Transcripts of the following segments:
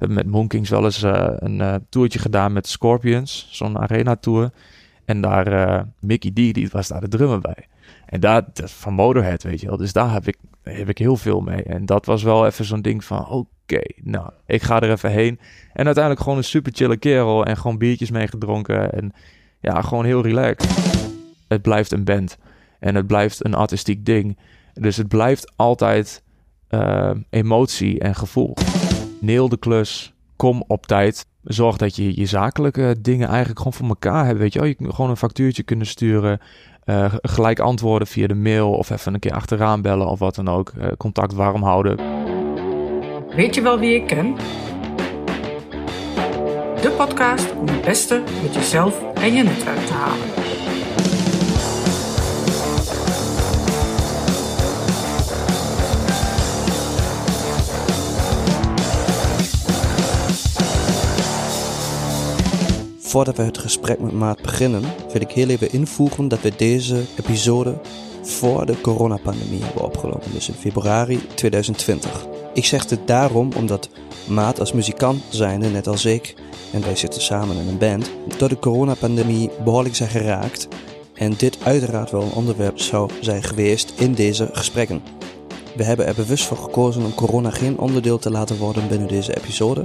We hebben met Monkings wel eens uh, een uh, toertje gedaan met Scorpions, zo'n arena tour. En daar uh, Mickey D, die was daar de drummer bij. En daar, van Motorhead, weet je wel. Dus daar heb ik, heb ik heel veel mee. En dat was wel even zo'n ding van, oké, nou, ik ga er even heen. En uiteindelijk gewoon een super chille kerel en gewoon biertjes meegedronken. En ja, gewoon heel relaxed. Het blijft een band. En het blijft een artistiek ding. Dus het blijft altijd emotie en gevoel. Neel de klus. Kom op tijd. Zorg dat je je zakelijke dingen eigenlijk gewoon voor elkaar hebt. Weet je, oh, je gewoon een factuurtje kunnen sturen. Uh, gelijk antwoorden via de mail of even een keer achteraan bellen of wat dan ook. Uh, contact warm houden. Weet je wel wie ik ken? De podcast om het beste met jezelf en je netwerk te halen. Voordat we het gesprek met Maat beginnen, wil ik heel even invoegen dat we deze episode voor de coronapandemie hebben opgenomen, dus in februari 2020. Ik zeg dit daarom omdat Maat als muzikant zijnde, net als ik, en wij zitten samen in een band, door de coronapandemie behoorlijk zijn geraakt en dit uiteraard wel een onderwerp zou zijn geweest in deze gesprekken. We hebben er bewust voor gekozen om corona geen onderdeel te laten worden binnen deze episode,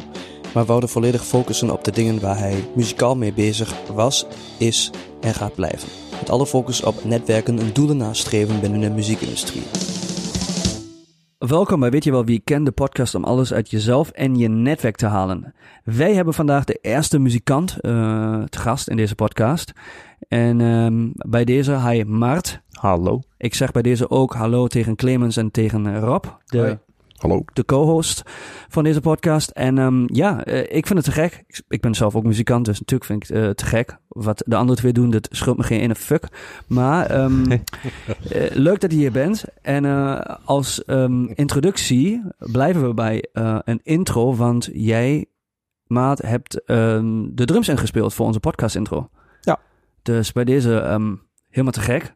maar wouden volledig focussen op de dingen waar hij muzikaal mee bezig was, is en gaat blijven. Met alle focus op netwerken en doelen nastreven binnen de muziekindustrie. Welkom bij Weet je wel wie ik ken, de podcast om alles uit jezelf en je netwerk te halen. Wij hebben vandaag de eerste muzikant uh, te gast in deze podcast. En um, bij deze, hi Mart. Hallo. Ik zeg bij deze ook hallo tegen Clemens en tegen Rob. De Hoi. Hallo. de co-host van deze podcast. En um, ja, uh, ik vind het te gek. Ik, ik, ben zelf ook muzikant, dus natuurlijk vind ik het uh, te gek. Wat de andere twee doen, dat schult me geen ene fuck. Maar um, uh, leuk dat je hier bent. En als um, introductie blijven we bij een intro, want jij, Maat, hebt de drums ingespeeld voor onze podcast intro. Ja. Dus bij deze helemaal te gek.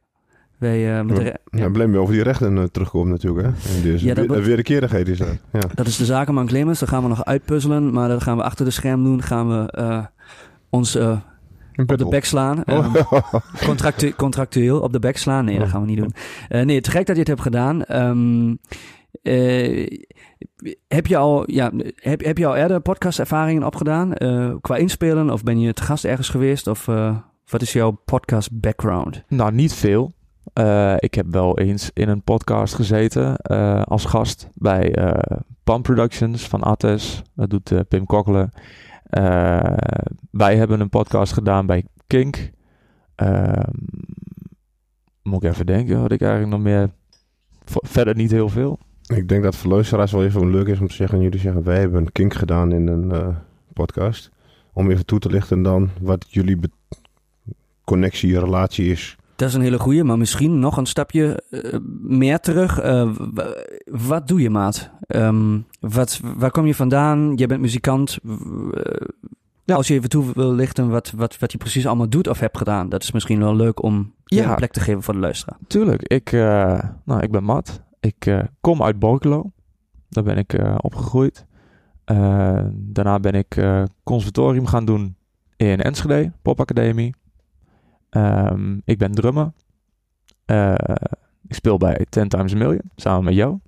Wij, uh, met ja, de, ja. ja blame over die rechten uh, terugkomen natuurlijk. Hè? En dus, ja, dat weer, wederkerigheid is dat. Ja. Dat is de zakenman Clemens. Dat gaan we nog uitpuzzelen. Maar dat gaan we achter de scherm doen. gaan we uh, ons op de bek slaan. Oh. Contractu contractueel op de bek slaan. Nee, oh. dat gaan we niet doen. nee, te gek dat je het hebt gedaan. Um, heb je al, ja, heb, heb je al eerder podcastervaringen opgedaan? qua inspelen? Of ben je te gast ergens geweest? Of wat is jouw podcast background? Nou, niet veel. Uh, ik heb wel eens in een podcast gezeten uh, als gast bij uh, Pan Productions van Attes. Dat doet Pim Kokkelen. wij hebben een podcast gedaan bij Kink. Ehm, moet ik even denken wat ik eigenlijk nog meer... Verder niet heel veel. Ik denk dat voor wel even leuk is om te zeggen... Jullie zeggen, wij hebben een Kink gedaan in een podcast. Om even toe te lichten dan wat jullie connectie, relatie is dat is een hele goeie, maar misschien nog een stapje uh, meer terug. Uh, wat doe je, maat? Um, wat, waar kom je vandaan? Je bent muzikant. Uh, ja. Als je even toe wil lichten wat, wat, wat je precies allemaal doet of hebt gedaan. Dat is misschien wel leuk om ja. een plek te geven voor de luisteraar. Tuurlijk. Ik, nou, ik ben Matt. Ik kom uit Borkelo. Daar ben ik opgegroeid. daarna ben ik conservatorium gaan doen in Enschede, popacademie. Um, ik ben drummer. Uh, ik speel bij Ten Times a Million, samen met jou.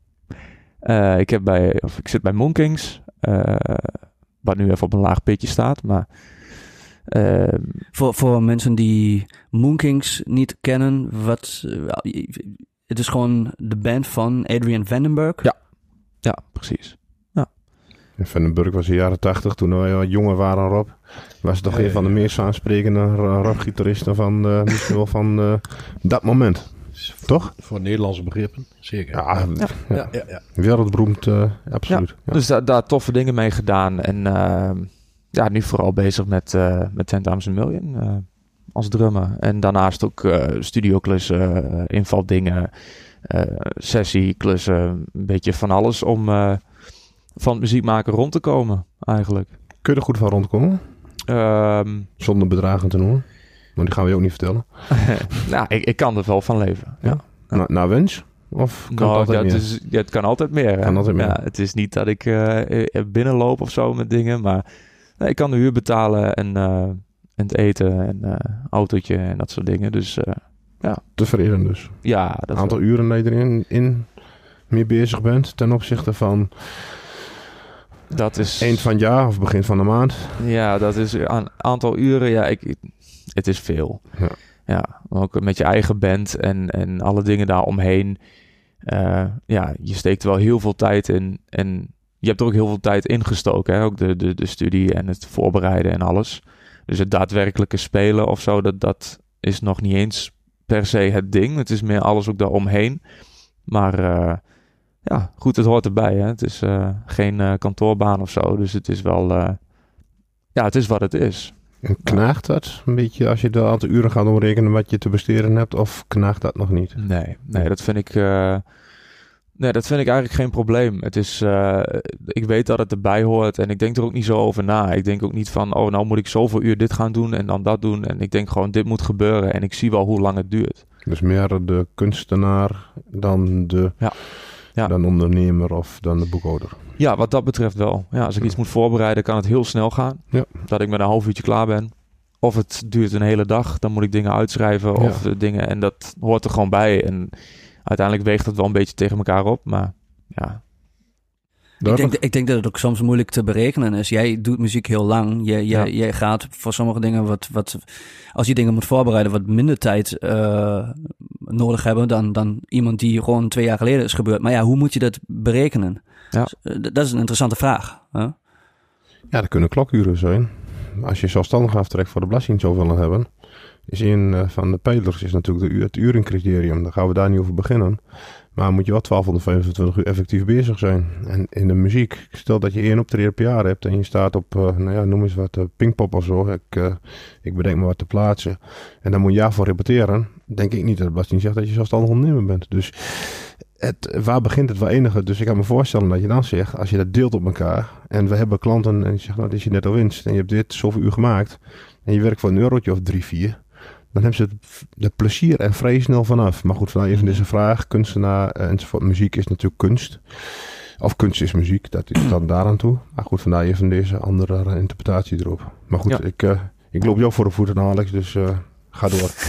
Uh, ik, heb bij, of ik zit bij Monkings, uh, wat nu even op een laag pitje staat, maar... Ehm, voor, voor mensen die Moonkings niet kennen, wat, het is gewoon de band van Adrian Vandenberg. Ja, ja precies. In Vandenburg was in de jaren tachtig, toen wij jonger waren, Rob. Was toch een van de meest aansprekende rockgitaristen van, uh, misschien wel van uh, dat moment. Toch? Voor Nederlandse begrippen, zeker. Ja, ja. ja, ja, ja. wereldberoemd, uh, absoluut. Dus daar, daar toffe dingen mee gedaan. En ja, nu vooral bezig met, met 10,000 Million als drummer. En daarnaast ook studioklussen, invaldingen, sessieklussen. Een beetje van alles om van muziek maken rond te komen, eigenlijk. Kun je er goed van rondkomen? Um, Zonder bedragen te noemen. Maar die gaan we je ook niet vertellen. nou, ik, ik kan er wel van leven. Ja. ja. Na, naar wens? Of kan Nou, het altijd ja, meer? het, ja, kan altijd meer. Kan altijd meer. Ja, het is niet dat ik eh, eh, binnenloop of zo met dingen, maar nee, ik kan de huur betalen en, eh, en het eten en eh autootje en dat soort dingen. Dus eh, Tevreden dus. ja, dat aantal uren dat je erin in mee bezig bent ten opzichte van dat is eind van het jaar of begin van de maand. Ja, dat is een aantal uren. Ja, ik, het is veel. Ja. Ja, ook met je eigen band en, en alle dingen daaromheen. Eh ja, je steekt er wel heel veel tijd in. En je hebt er ook heel veel tijd ingestoken. Hè? Ook de, de, de studie en het voorbereiden en alles. Dus het daadwerkelijke spelen of zo, dat, dat is nog niet eens per se het ding. Het is meer alles ook daaromheen. Maar eh, ja, goed, het hoort erbij. Hè? Het is eh, geen eh, kantoorbaan of zo. Dus het is wel... eh, ja, het is wat het is. En knaagt dat een beetje als je de aantal uren gaat omrekenen wat je te besteden hebt? Of knaagt dat nog niet? Nee, nee, dat vind ik. nee, dat vind ik eigenlijk geen probleem. Het is. ik weet dat het erbij hoort en ik denk er ook niet zo over na. Ik denk ook niet van, oh, nou moet ik zoveel uur dit gaan doen en dan dat doen. En ik denk gewoon, dit moet gebeuren en ik zie wel hoe lang het duurt. Dus meer de kunstenaar dan de Ja. Ja. dan ondernemer of dan de boekhouder. Ja, wat dat betreft wel. Ja, als ik iets moet voorbereiden, kan het heel snel gaan. Ja. Dat ik met een half uurtje klaar ben. Of het duurt een hele dag, dan moet ik dingen uitschrijven of dingen. En dat hoort er gewoon bij. En uiteindelijk weegt het wel een beetje tegen elkaar op. Maar ja, Ik denk, ik denk dat het ook soms moeilijk te berekenen is. Jij doet muziek heel lang. Jij, jij, Ja. jij gaat voor sommige dingen wat, wat... Als je dingen moet voorbereiden, wat minder tijd eh, nodig hebben... Dan, dan iemand die gewoon twee jaar geleden is gebeurd. Maar ja, hoe moet je dat berekenen? Ja. Dus, eh, dat is een interessante vraag. Hè? Ja, dat kunnen klokuren zijn. Als je zelfstandig aftrekt voor de belasting zou willen hebben, is een eh, van de pijlers is natuurlijk de, het urencriterium. Daar gaan we daar niet over beginnen. Maar moet je wel 1225 uur effectief bezig zijn. En in de muziek, stel dat je één optreden per jaar hebt en je staat op, eh, nou ja, noem eens wat, uh, Pinkpop of zo. Ik, eh, ik bedenk me wat te plaatsen. En dan moet je jaar voor repeteren. Denk ik niet dat belasting zegt dat je zelfstandig ondernemer bent. Dus het, waar begint het wel enige? Dus ik kan me voorstellen dat je dan zegt, als je dat deelt op elkaar. En we hebben klanten en je zegt, nou, dit is je netto winst. En je hebt dit zoveel uur gemaakt. En je werkt voor een eurotje of drie, vier. Dan hebben ze het, het plezier er vrij snel vanaf. Maar goed, vanuit even deze vraag. Kunstenaar eh, enzovoort. Muziek is natuurlijk kunst. Of kunst is muziek. Dat is dan daaraan toe. Maar goed, vandaar even deze andere interpretatie erop. Maar goed, Ja. ik, eh, ik loop jou voor de voeten, Alex. Dus eh, ga door.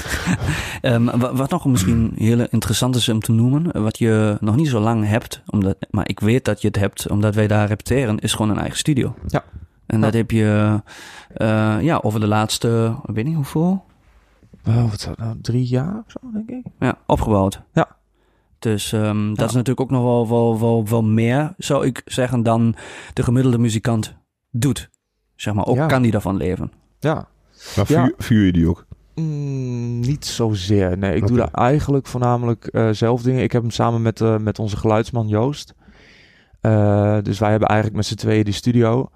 Ehm, wa- wat nog misschien heel interessant is om te noemen, wat je nog niet zo lang hebt, omdat, maar ik weet dat je het hebt, omdat wij daar repeteren, is gewoon een eigen studio. Ja. En dat heb je eh, ja, over de laatste, ik weet niet hoeveel, oh, wat zou het nou, drie jaar of zo, denk ik. ja, opgebouwd. Ja. Dus ehm, dat Ja. is natuurlijk ook nog wel, wel, wel, wel meer, zou ik zeggen, dan de gemiddelde muzikant doet. Zeg maar, ook Ja. kan die daarvan leven. Ja. Maar Ja. vuur, vuur je die ook? Mm, niet zozeer. Nee, ik doe daar eigenlijk voornamelijk eh, zelf dingen. Ik heb hem samen met, eh, met onze geluidsman Joost. Eh, dus wij hebben eigenlijk met z'n tweeën die studio.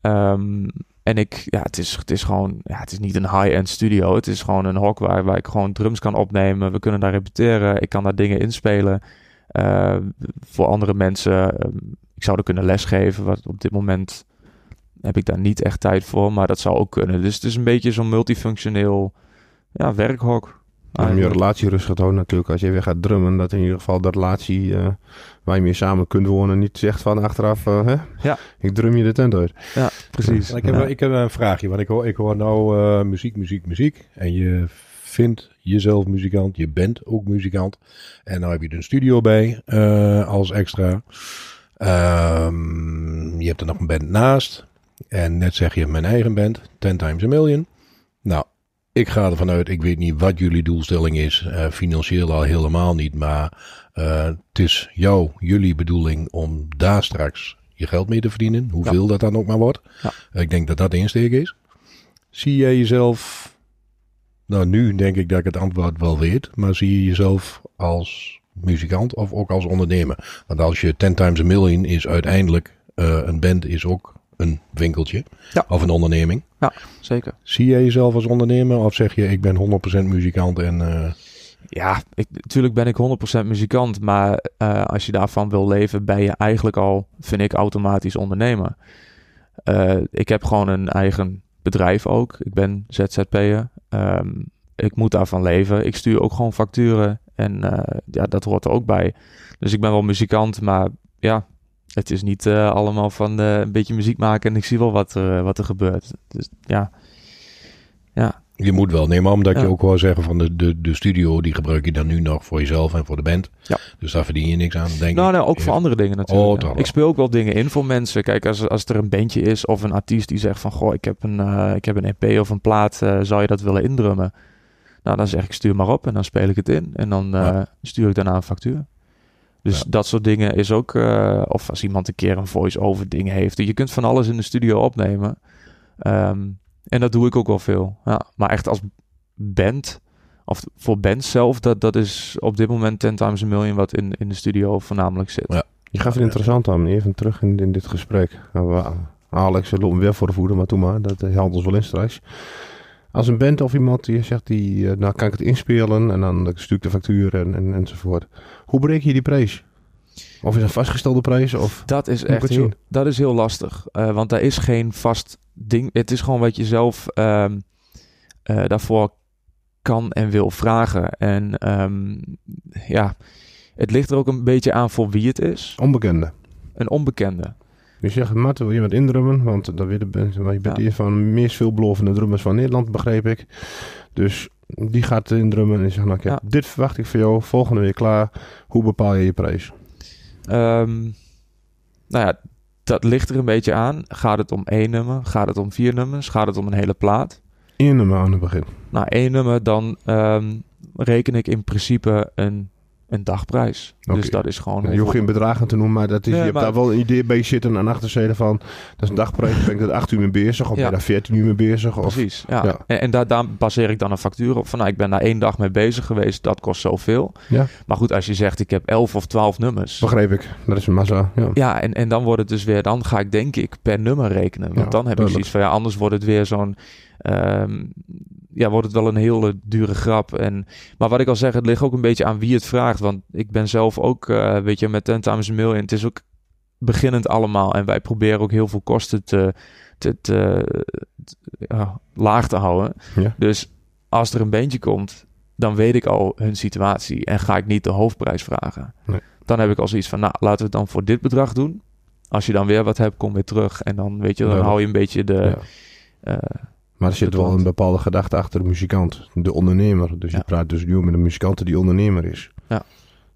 Ehm, en ik, ja, het is, het is gewoon, ja, het is niet een high-end studio. Het is gewoon een hok waar, waar ik gewoon drums kan opnemen. We kunnen daar repeteren. Ik kan daar dingen inspelen. Eh, voor andere mensen. ehm, ik zou er kunnen lesgeven. Wat op dit moment heb ik daar niet echt tijd voor. Maar dat zou ook kunnen. Dus het is een beetje zo'n multifunctioneel ja, werkhok. Om je relatie rustig te houden natuurlijk. Als je weer gaat drummen, dat in ieder geval de relatie eh, waar je mee samen kunt wonen niet zegt van achteraf, eh, hè? Ja. ik drum je de tent uit. Ja, precies. Maar ik, heb, Ja. ik heb een vraagje, want ik hoor, ik hoor nou eh, muziek, muziek, muziek. En je vindt jezelf muzikant, je bent ook muzikant. En nou heb je er een studio bij eh, als extra. Ehm, je hebt er nog een band naast. En net zeg je mijn eigen band, 10 times a million. Nou, ik ga ervan uit, ik weet niet wat jullie doelstelling is. eh, financieel al helemaal niet. Maar eh, het is jouw, jullie bedoeling om daar straks je geld mee te verdienen. Hoeveel dat dan ook maar wordt. Ja. Ik denk dat dat de insteek is. Zie jij jezelf... Nou, nu denk ik dat ik het antwoord wel weet. Maar zie je jezelf als muzikant of ook als ondernemer? Want als je 10 times a million is uiteindelijk... eh, een band is ook een winkeltje. Ja. Of een onderneming. Zeker. Zie jij jezelf als ondernemer? Of zeg je, ik ben 100% muzikant en... eh, Ja, ik, natuurlijk ben ik 100% muzikant. Maar eh, als je daarvan wil leven, ben je eigenlijk al, vind ik, automatisch ondernemer. Eh, ik heb gewoon een eigen bedrijf ook. Ik ben ZZP'er. Ehm ik moet daarvan leven. Ik stuur ook gewoon facturen. En eh, ja, dat hoort er ook bij. Dus ik ben wel muzikant, maar ja, het is niet eh, allemaal van eh, een beetje muziek maken en ik zie wel wat er, wat er gebeurt. Dus ja, ja, Je moet wel nemen, omdat je ook wel zeggen van de, de, de studio, die gebruik je dan nu nog voor jezelf en voor de band. Ja. Dus daar verdien je niks aan, denk Nou, ik. nou, ook voor andere dingen natuurlijk. Oh, ik speel ook wel dingen in voor mensen. Kijk, als, als er een bandje is of een artiest die zegt van... Goh, ik heb een, eh, ik heb een EP of een plaat, eh, zou je dat willen indrummen? Nou, dan zeg ik stuur maar op en dan speel ik het in. En dan eh, Ja. stuur ik daarna een factuur. Dus Ja. dat soort dingen is ook... eh, of als iemand een keer een voice-over ding heeft. Je kunt van alles in de studio opnemen. Ehm, en dat doe ik ook wel veel. Ja, maar echt als band... Of voor bands zelf, dat, dat is op dit moment 10 times a million wat in, in de studio voornamelijk zit. Ja. Je gaf het interessant aan, even terug in, in dit gesprek. Nou, Alex, we lopen weer voor de voeten, maar toen maar, dat helpt ons wel in straks. Als een band of iemand die zegt, die, eh, nou kan ik het inspelen en dan stuur ik de factuur en, en, enzovoort. Hoe breek je die prijs? Of is het een vastgestelde prijs? Of, Dat is echt heel, zien? dat is heel lastig. eh, want daar is geen vast ding. Het is gewoon wat je zelf ehm, eh, daarvoor kan en wil vragen. En ehm, ja, het ligt er ook een beetje aan voor wie het is. onbekende. Een onbekende. Je zegt, Mart, wil je wat indrummen? Want dan weet want je bent Ja. een van de meest veelbelovende drummers van Nederland, begreep ik. Dus die gaat indrummen en zegt, nou, ik heb Ja. dit verwacht ik van jou, volgende week klaar. Hoe bepaal je je prijs? Ehm, nou ja, dat ligt er een beetje aan. Gaat het om één nummer? Gaat het om vier nummers? Gaat het om een hele plaat? Eén nummer aan het begin. Nou, één nummer, dan ehm, reken ik in principe een, een dagprijs. Dus dat is gewoon... Je hoeft geen bedragen te noemen, maar, dat is, Nee, je hebt maar- daar wel een idee bij zitten en achter zitten van, dat is een dagprijs, ben ik er 8 uur mee bezig, of ben Ja. je daar 14 uur mee bezig? Of, Precies, ja. Ja. En, en daar, daar baseer ik dan een factuur op. Van, nou, ik ben daar één dag mee bezig geweest, dat kost zoveel. Ja. Maar goed, als je zegt, ik heb 11 of 12 nummers. Begreep ik, dat is een massa. Ja. Ja, en, en dan wordt het dus weer, dan ga ik denk ik per nummer rekenen. Want dan heb ik duidelijk. zoiets van, ja, anders wordt het weer zo'n, ehm, ja, wordt het wel een hele dure grap. En, maar wat ik al zeg, het ligt ook een beetje aan wie het vraagt. Want ik ben zelf ook, eh, weet je, met 10 times a million. Het is ook beginnend allemaal. En wij proberen ook heel veel kosten te, te, te, te- ja, laag te houden. Ja. Dus als er een beentje komt, dan weet ik al hun situatie. En ga ik niet de hoofdprijs vragen. Nee. Dan heb ik al zoiets van, nou, laten we het dan voor dit bedrag doen. Als je dan weer wat hebt, kom weer terug. En dan, weet je, dan Ja. hou je een beetje de... Ja. Eh, Maar er zit wel een bepaalde gedachte achter de muzikant, de ondernemer. Dus Ja. je praat dus nu met een muzikant die ondernemer is. Ja.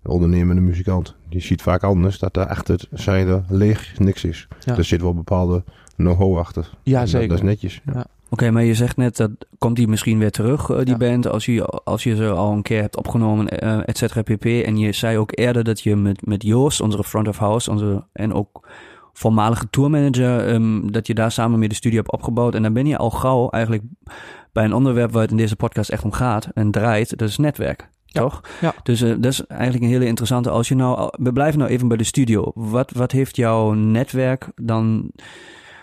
De ondernemende muzikant. Die ziet vaak anders dat er achter het zijde leeg niks is. Ja. Er zit wel bepaalde know-how achter. ja, dat- zeker. Dat is netjes. Ja. Ja. Oké, maar je zegt net dat komt die misschien weer terug, eh, die Ja. band, als je, als je ze al een keer hebt opgenomen, eh et cetera pp. En je zei ook eerder dat je met, met Joost, onze front of house, onze, en ook voormalige tourmanager, ehm, dat je daar samen mee de studio hebt opgebouwd. En dan ben je al gauw eigenlijk bij een onderwerp waar het in deze podcast echt om gaat en draait, dat is netwerk. Ja. Toch? Ja. Dus eh, dat is eigenlijk een hele interessante. Als je nou, we blijven nou even bij de studio. Wat, wat heeft jouw netwerk dan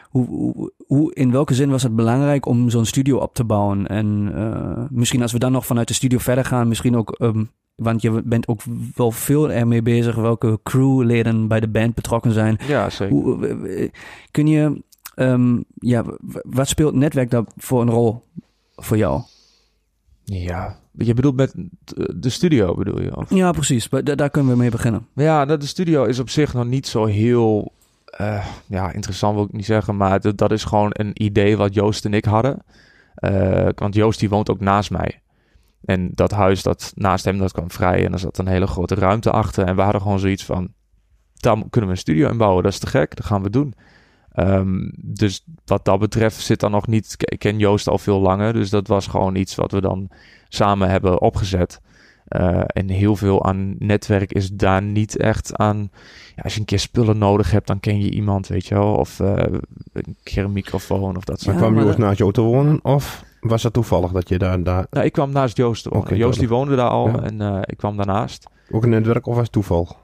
hoe, hoe, hoe, in welke zin was het belangrijk om zo'n studio op te bouwen? En eh, misschien als we dan nog vanuit de studio verder gaan, misschien ook, ehm, want je bent ook wel veel ermee bezig welke crewleden bij de band betrokken zijn. Ja, zeker. Hoe, eh, kun je, ehm, ja, wat speelt netwerk daar voor een rol voor jou? Ja, je bedoelt met de studio, bedoel je? Of? Ja, precies. Daar kunnen we mee beginnen. Ja, nou, de studio is op zich nog niet zo heel eh, ja, interessant, wil ik niet zeggen. Maar dat, dat is gewoon een idee wat Joost en ik hadden. Eh, want Joost die woont ook naast mij. En dat huis dat naast hem, dat kwam vrij. En er zat een hele grote ruimte achter. En we hadden gewoon zoiets van, daar kunnen we een studio in bouwen. Dat is te gek, dat gaan we doen. Ehm, dus wat dat betreft zit dan nog niet... Ik ken Joost al veel langer. Dus dat was gewoon iets wat we dan samen hebben opgezet. Eh, en heel veel aan netwerk is daar niet echt aan. Ja, als je een keer spullen nodig hebt, dan ken je iemand, weet je wel. Of eh, een keer een microfoon of dat Maar soort Ja, kwam Joost naast jou te wonen? Of was dat toevallig dat je daar, daar Nou, ik kwam naast Joost te wonen. Oké, Joost die woonde daar al Ja. en eh, ik kwam daarnaast. ook een netwerk of was het toeval?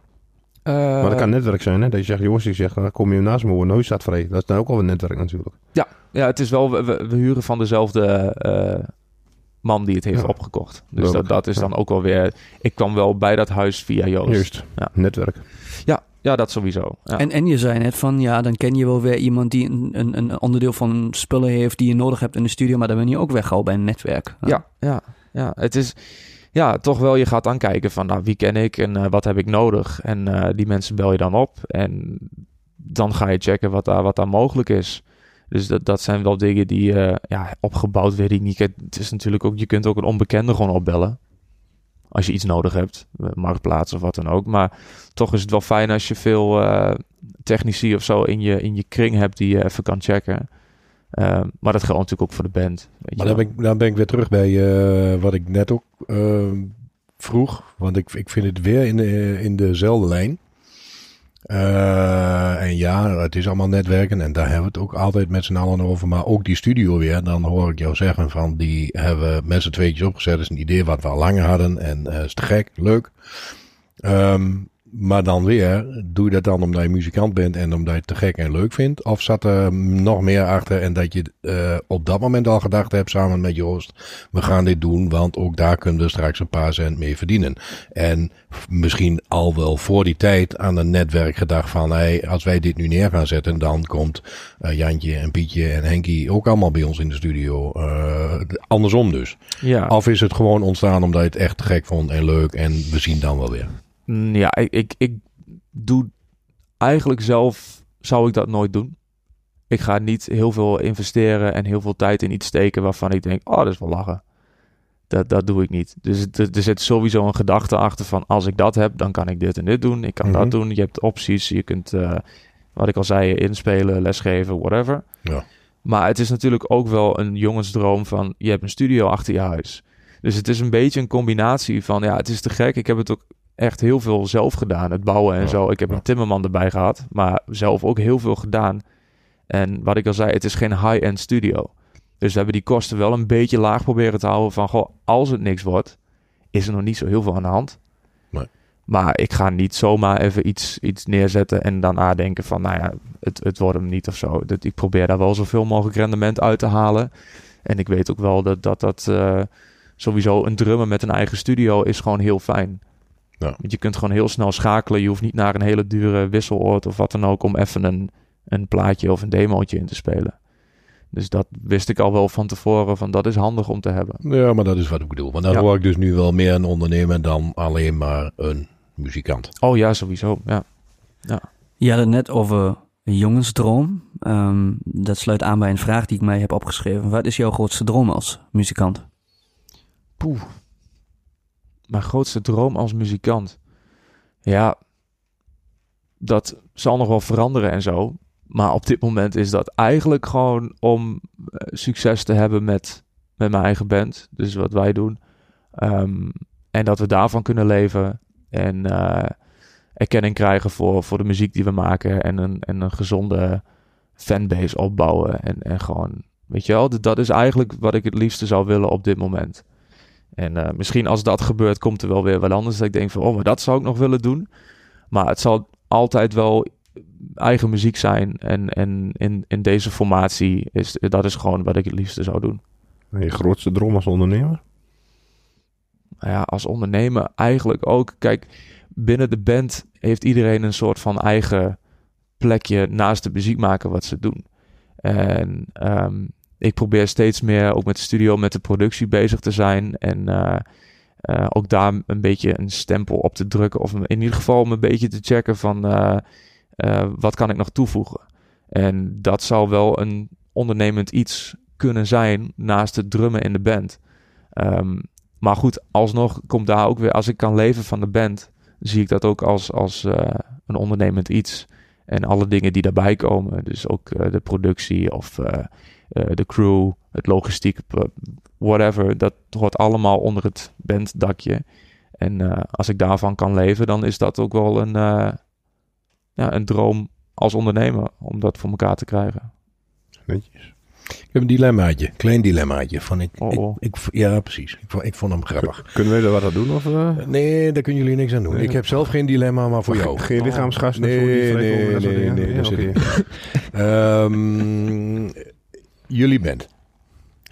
Eh, maar dat kan netwerk zijn, hè? Dat je zegt, Joost, die zegt, kom je naast me wonen, nooit staat vrij. Dat is dan ook al een netwerk natuurlijk. Ja, het is wel, we, we huren van dezelfde eh, man die het heeft Ja. opgekocht. Dus dat, dat is ja. dan ook wel weer... Ik kwam wel bij dat huis via Joost. Juist, Ja. netwerk. Ja, ja, dat sowieso. Ja. En, en je zei net van, ja, dan ken je wel weer iemand die een, een, een onderdeel van spullen heeft die je nodig hebt in de studio, maar dan ben je ook gauw bij een netwerk. ja, ja. ja, het is ja, toch wel, je gaat dan kijken van nou, wie ken ik en eh, wat heb ik nodig. En eh, die mensen bel je dan op en dan ga je checken wat daar, wat daar mogelijk is. Dus dat, dat zijn wel dingen die eh, ja, opgebouwd, weet ik niet. Het is natuurlijk ook, je kunt ook een onbekende gewoon opbellen. Als je iets nodig hebt, eh, marktplaats of wat dan ook. Maar toch is het wel fijn als je veel eh, technici of zo in je, in je kring hebt die je even kan checken. Eh, maar dat geldt natuurlijk ook voor de band. Weet Maar dan ben, ik, dan ben ik weer terug bij wat ik net ook vroeg. Want ik, ik vind het weer in, de, in dezelfde lijn. Eh, en ja, het is allemaal netwerken en daar hebben we het ook altijd met z'n allen over. Maar ook die studio weer, dan hoor ik jou zeggen van die hebben we met z'n tweetjes opgezet. Dat is een idee wat we al langer hadden en eh is te gek, leuk. Ehm, maar dan weer, doe je dat dan omdat je muzikant bent en omdat je het te gek en leuk vindt? Of zat er nog meer achter en dat je eh, op dat moment al gedacht hebt samen met Joost, we gaan dit doen, want ook daar kunnen we straks een paar cent mee verdienen. En misschien al wel voor die tijd aan een netwerk gedacht van, hey, als wij dit nu neer gaan zetten, dan komt eh, Jantje en Pietje en Henkie ook allemaal bij ons in de studio. Eh, andersom dus. ja. Of is het gewoon ontstaan omdat je het echt gek vond en leuk en we zien dan wel weer. Mm, Ja, ik, ik, ik doe eigenlijk zelf zou ik dat nooit doen. Ik ga niet heel veel investeren en heel veel tijd in iets steken waarvan ik denk, oh, dat is wel lachen. Dat, dat doe ik niet. Dus er, er zit sowieso een gedachte achter van, als ik dat heb, dan kan ik dit en dit doen. Ik kan Mhm. dat doen. Je hebt opties. Je kunt, eh, wat ik al zei, inspelen, lesgeven, whatever. Ja. Maar het is natuurlijk ook wel een jongensdroom van, je hebt een studio achter je huis. Dus het is een beetje een combinatie van, ja, het is te gek. Ik heb het ook echt heel veel zelf gedaan. Het bouwen en Ja, zo. Ik heb ja. een timmerman erbij gehad, maar zelf ook heel veel gedaan. En wat ik al zei, het is geen high-end studio. Dus we hebben die kosten wel een beetje laag proberen te houden van, goh, als het niks wordt, is er nog niet zo heel veel aan de hand. Nee. Maar ik ga niet zomaar even iets, iets neerzetten en dan nadenken van, nou ja, het, het wordt hem niet of zo. Dat, ik probeer daar wel zoveel mogelijk rendement uit te halen. En ik weet ook wel dat dat, dat eh, sowieso een drummer met een eigen studio is gewoon heel fijn. Ja. Want je kunt gewoon heel snel schakelen. Je hoeft niet naar een hele dure wisseloord of wat dan ook om even een, een plaatje of een demootje in te spelen. Dus dat wist ik al wel van tevoren van dat is handig om te hebben. Ja, maar dat is wat ik bedoel. Want dan Ja. hoor ik dus nu wel meer een ondernemer dan alleen maar een muzikant. Oh ja, sowieso. Ja. Je had het net over een jongensdroom. Ehm, dat sluit aan bij een vraag die ik mij heb opgeschreven. Wat is jouw grootste droom als muzikant? Poeh. Mijn grootste droom als muzikant. Ja, dat zal nog wel veranderen en zo. Maar op dit moment is dat eigenlijk gewoon om eh, succes te hebben met, met mijn eigen band. Dus wat wij doen. Ehm, en dat we daarvan kunnen leven. En eh, erkenning krijgen voor, voor de muziek die we maken. En een, en een gezonde fanbase opbouwen. En, en gewoon, weet je wel, dat- dat is eigenlijk wat ik het liefste zou willen op dit moment. En eh, misschien als dat gebeurt, komt er wel weer wat anders. Dat ik denk van, oh, maar dat zou ik nog willen doen. Maar het zal altijd wel eigen muziek zijn. En, en in, in deze formatie is dat is gewoon wat ik het liefste zou doen. En je grootste droom als ondernemer? Nou ja, als ondernemer eigenlijk ook. Kijk, binnen de band heeft iedereen een soort van eigen plekje naast de muziek maken wat ze doen. En ehm, ik probeer steeds meer ook met de studio, met de productie bezig te zijn. En eh, eh, ook daar een beetje een stempel op te drukken. Of in ieder geval om een beetje te checken van eh, wat kan ik nog toevoegen. En dat zou wel een ondernemend iets kunnen zijn naast het drummen in de band. Ehm, maar goed, alsnog komt daar ook weer, als ik kan leven van de band, zie ik dat ook als, als een ondernemend iets. En alle dingen die daarbij komen, dus ook de productie of eh, de crew, het logistiek, eh, whatever, dat hoort allemaal onder het banddakje. En eh, als ik daarvan kan leven, dan is dat ook wel een, eh, ja, een droom als ondernemer om dat voor elkaar te krijgen. Netjes. Ik heb een dilemmaatje, klein dilemmaatje. Van ik, Oh, oh. Ik, ik, ja, precies. Ik, vond- ik vond hem grappig. Kunnen wij er wat aan doen? Of, eh? Nee, daar kunnen jullie niks aan doen. Nee. Ik heb zelf geen dilemma, maar voor jou. Geen Nee, voor die nee, nee, dingen? nee, zit oké. Ehm, jullie bent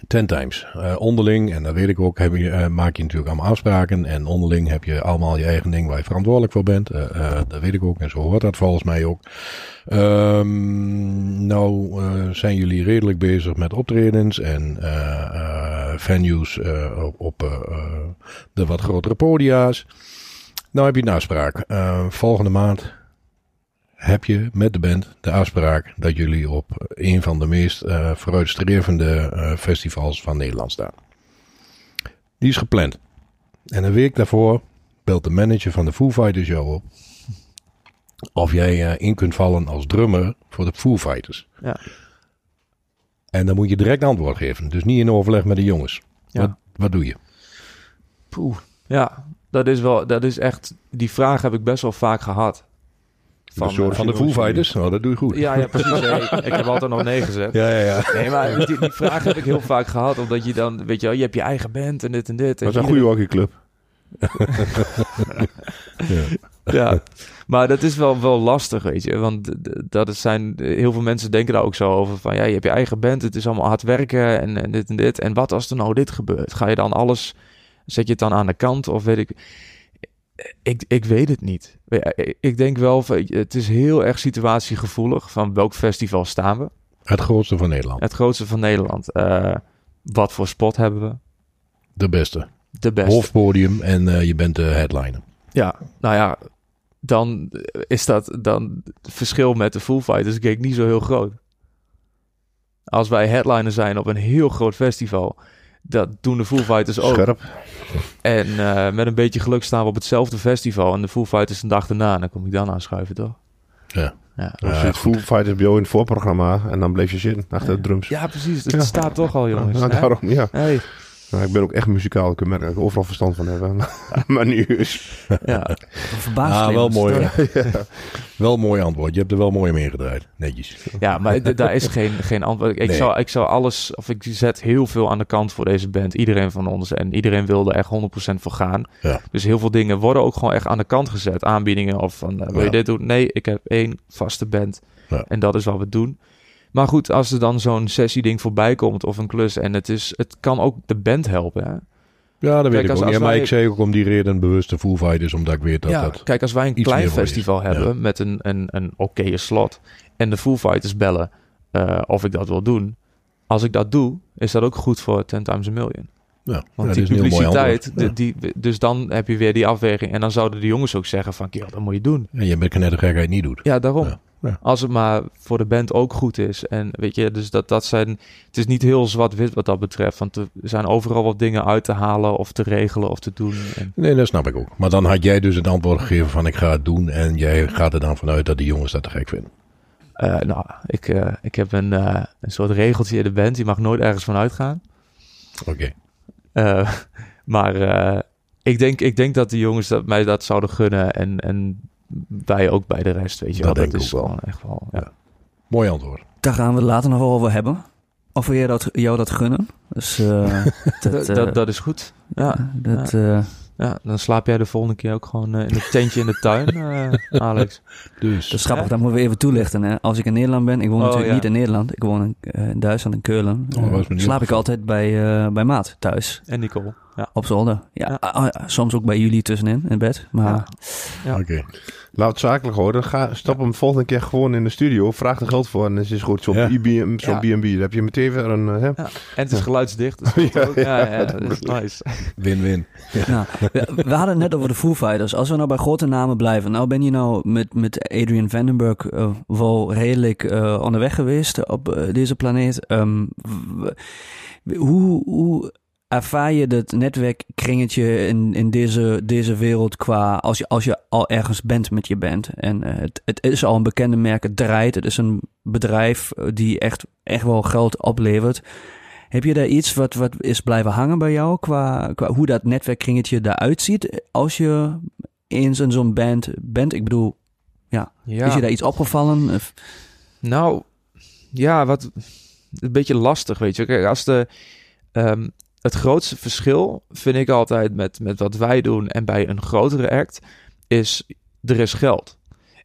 ten times eh, onderling, en dat weet ik ook, heb je, eh, maak je natuurlijk allemaal afspraken. En onderling heb je allemaal je eigen ding waar je verantwoordelijk voor bent. Eh, dat weet ik ook en zo hoort dat volgens mij ook. Ehm, nou zijn jullie redelijk bezig met optredens en venues, op, op de wat grotere podia's. Nou heb je een afspraak. Volgende maand heb je met de band de afspraak dat jullie op een van de meest eh vooruitstrevende eh, festivals van Nederland staan. Die is gepland. En een week daarvoor belt de manager van de Foo Fighters jou op. Of jij eh, in kunt vallen als drummer voor de Foo Fighters. Ja. En dan moet je direct antwoord geven. Dus niet in overleg met de jongens. Ja. Wat, wat doe je? Poeh. Ja, dat is wel, dat is echt, die vraag heb ik best wel vaak gehad. Van, soort- Van de Foo Fighters? Nou, dat doe je goed. Ja, ja, precies. Ik, heb altijd nog nee gezegd. ja, ja. ja. Nee, maar die, die vraag heb ik heel vaak gehad. Omdat je dan, weet je wel, je hebt je eigen band en dit en dit. En Dat is een goede hockeyclub. ja. Ja, maar dat is wel, wel lastig, weet je. Want dat is zijn, heel veel mensen denken daar ook zo over. Van ja, je hebt je eigen band, het is allemaal hard werken en, en dit en dit. En wat als er nou dit gebeurt? Ga je dan alles, zet je het dan aan de kant of weet ik... Ik, ik weet het niet. Ik- denk wel, het is heel erg situatiegevoelig van welk festival staan we. Het grootste van Nederland. Het grootste van Nederland. Eh, wat voor spot hebben we? De beste. De beste. Hoofdpodium en eh, je bent de headliner. Ja, nou ja, dan is dat dan het verschil met de Foo Fighters ik niet zo heel groot. Als wij headliner zijn op een heel groot festival, dat doen de Foo Fighters ook. Scherp. En eh, met een beetje geluk staan we op hetzelfde festival en de Foo Fighters een dag daarna. En dan kom ik dan aanschuiven, toch? Ja. Ja, Dan Ja, zit goed. Foo Fighters bij jou in het voorprogramma en dan bleef je zitten achter de drums. ja precies. Het Ja. staat toch al, jongens. Ja, daarom, ja. Hey, Nou, ik ben ook echt muzikaal. Ik kan merken dat ik overal verstand van heb. maar nu is... ja. Verbaasd. Ah, wel mooi. Wel mooi antwoord. Je hebt er wel mooi mee gedraaid. Netjes. Ja, maar daar is geen, geen antwoord. Ik, Nee. zou, ik zou alles, of ik zet heel veel aan de kant voor deze band. Iedereen van ons. En iedereen wil er echt 100% voor gaan. Ja. Dus heel veel dingen worden ook gewoon echt aan de kant gezet. Aanbiedingen of van, eh, wil je Ja. dit doen? Nee, ik heb één vaste band. Ja. En dat is wat we doen. Maar goed, als er dan zo'n sessie-ding voorbij komt of een klus. En het, is, het kan ook de band helpen. Hè? Ja, dat weet ik als- ook als Maar wij- ik zeg ook om die reden bewust de Foo Fighters. Omdat ik weet dat ja, dat... kijk, als wij een klein festival hebben met een, een, een oké slot en de Foo Fighters bellen eh, of ik dat wil doen. Als ik dat doe, is dat ook goed voor 10 times a million. Ja, Want dat die publiciteit, die, dus dan heb je weer die afweging. En dan zouden de jongens ook zeggen van, ja, dat moet je doen. Ja. En je bent knettergekheid niet doet. Ja, daarom. Ja. Als het maar voor de band ook goed is. En weet je, dus dat, dat zijn... Het is niet heel zwart-wit wat dat betreft. Want er zijn overal wat dingen uit te halen of te regelen of te doen. En, Nee, dat snap ik ook. Maar dan had jij dus het antwoord gegeven van ik ga het doen. En jij gaat er dan vanuit dat de jongens dat te gek vinden. eh, nou, ik, eh, ik heb een, eh, een soort regeltje in de band. Je mag nooit ergens van uitgaan. Oké. Maar ik, denk, ik denk dat de jongens dat, mij dat zouden gunnen. En, en wij ook bij de rest, weet je Dat wel. denk ik is ook wel. gewoon echt wel... Ja. Mooi antwoord. Daar gaan we het later nog wel over hebben. Of wil jij dat, jou dat gunnen? Dus, eh, dat, Dat, eh, dat, dat is goed. Ja, dat, eh, ja, dan slaap jij de volgende keer ook gewoon eh, in het tentje in de tuin, eh, Alex. Dus dat is grappig, dat moeten we even toelichten. Hè. Als ik in Nederland ben, ik woon Oh, natuurlijk ja. niet in Nederland. Ik woon in, in Duitsland, in Keulen. Oh, slaap ik altijd bij, eh, bij Maat thuis. En Nicole. Ja. Op zolder. Ja, Ja. ah, ah, soms ook bij jullie tussenin in bed. Maar Ja. Ja. oké. Laat het zakelijk horen. Ga, stap hem volgende keer gewoon in de studio. Vraag er geld voor en het is goed. Zo'n Ja. IBM, zo'n Ja. B&B. Dan heb je meteen weer een... eh, hè? Ja. En het is geluidsdicht. Dus. Ja, ja, dat is nice. Win-win. Nou, we, we hadden het net over de Foo Fighters. Als we nou bij grote namen blijven. Nou ben je nou met, met Adrian Vandenberg eh, wel redelijk eh, onderweg geweest op deze planeet. Ehm, hoe, hoe ervaar je dat netwerkkringetje in, in deze, deze wereld qua... Als je, als je al ergens bent met je band. En eh, het, het is al een bekende merk, het draait. Het is een bedrijf eh, die echt, echt wel geld oplevert. Heb je daar iets wat, wat is blijven hangen bij jou qua, qua hoe dat netwerkkringetje eruit ziet als je eens in zo'n band bent? Ik bedoel, Ja. is je daar iets opgevallen? Of- Nou, ja, wat een beetje lastig, weet je. Kijk, als de ehm, het grootste verschil vind ik altijd met, met wat wij doen en bij een grotere act is er is geld.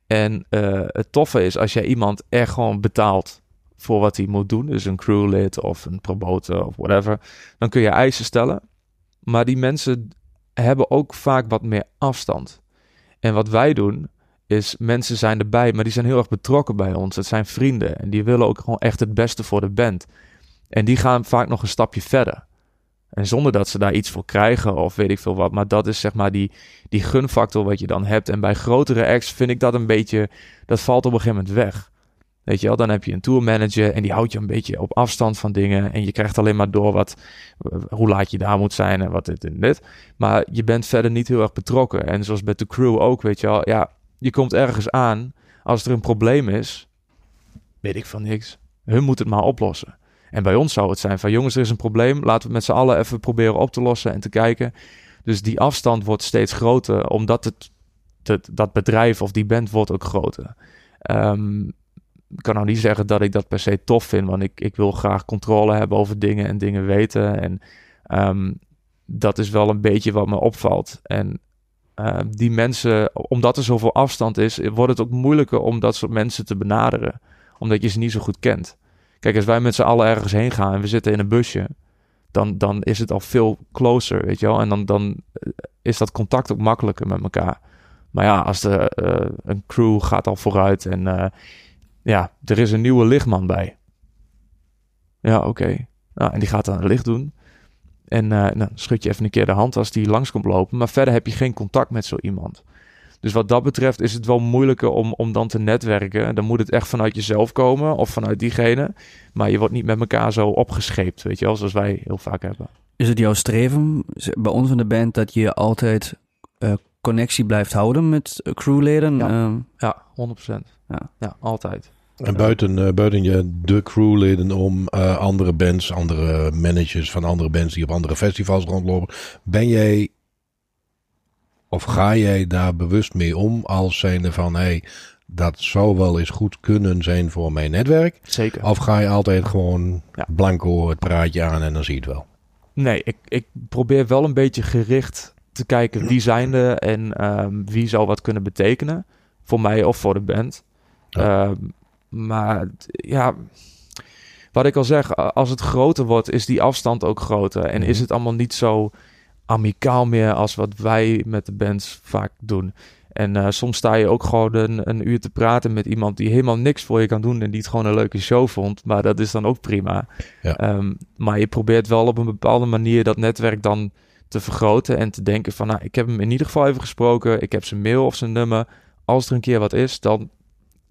En eh, het toffe is als jij iemand echt gewoon betaalt voor wat hij moet doen, dus een crewlid of een promotor of whatever, dan kun je eisen stellen. Maar die mensen hebben ook vaak wat meer afstand. En wat wij doen, is mensen zijn erbij, maar die zijn heel erg betrokken bij ons. Het zijn vrienden en die willen ook gewoon echt het beste voor de band. En die gaan vaak nog een stapje verder. En zonder dat ze daar iets voor krijgen of weet ik veel wat. Maar dat is zeg maar die, die gunfactor wat je dan hebt. En bij grotere acts vind ik dat een beetje... Dat valt op een gegeven moment weg. Weet je wel, dan heb je een tourmanager en die houdt je een beetje op afstand van dingen. En je krijgt alleen maar door wat, hoe laat je daar moet zijn en wat dit en dit. Maar je bent verder niet heel erg betrokken. En zoals bij de crew ook, weet je wel. Ja, je komt ergens aan. Als er een probleem is, weet ik van niks. Hun moet het maar oplossen. En bij ons zou het zijn van jongens, er is een probleem. Laten we met z'n allen even proberen op te lossen en te kijken. Dus die afstand wordt steeds groter, omdat het, het dat bedrijf of die band wordt ook groter. Um, ik kan nou niet zeggen dat ik dat per se tof vind, want ik, ik wil graag controle hebben over dingen en dingen weten. En um, dat is wel een beetje wat me opvalt. En uh, die mensen, omdat er zoveel afstand is, wordt het ook moeilijker om dat soort mensen te benaderen. Omdat je ze niet zo goed kent. Kijk, als wij met z'n allen ergens heen gaan en we zitten in een busje, dan, dan is het al veel closer, weet je wel. En dan, dan is dat contact ook makkelijker met elkaar. Maar ja, als de, uh, een crew gaat al vooruit en uh, ja, er is een nieuwe lichtman bij. Ja, oké. Nou, en die gaat dan een licht doen. En dan schud je even een keer de hand als die langs komt lopen. Maar verder heb je geen contact met zo iemand. Dus wat dat betreft is het wel moeilijker om, om dan te netwerken. Dan moet het echt vanuit jezelf komen of vanuit diegene. Maar je wordt niet met elkaar zo opgescheept, weet je wel, zoals wij heel vaak hebben. Is het jouw streven bij ons in de band dat je altijd uh, connectie blijft houden met crewleden? Ja, uh, ja 100%. Ja. ja, altijd. En buiten, uh, buiten je de crewleden om uh, andere bands, andere managers van andere bands die op andere festivals rondlopen, ben jij of ga jij daar bewust mee om als zijnde van hey, dat zou wel eens goed kunnen zijn voor mijn netwerk? Zeker. Of ga je altijd gewoon ja. blanco het praatje aan en dan zie je het wel? Nee, ik, ik probeer wel een beetje gericht te kijken wie zijn er en um, wie zou wat kunnen betekenen. Voor mij of voor de band. Ja. Um, maar ja, wat ik al zeg, als het groter wordt, is die afstand ook groter. En is het allemaal niet zo amicaal meer als wat wij met de bands vaak doen. En uh, soms sta je ook gewoon een, een, uur te praten met iemand die helemaal niks voor je kan doen en die het gewoon een leuke show vond. Maar dat is dan ook prima. Ja. Um, maar je probeert wel op een bepaalde manier dat netwerk dan te vergroten en te denken van, nou, ik heb hem in ieder geval even gesproken. Ik heb zijn mail of zijn nummer. Als er een keer wat is, dan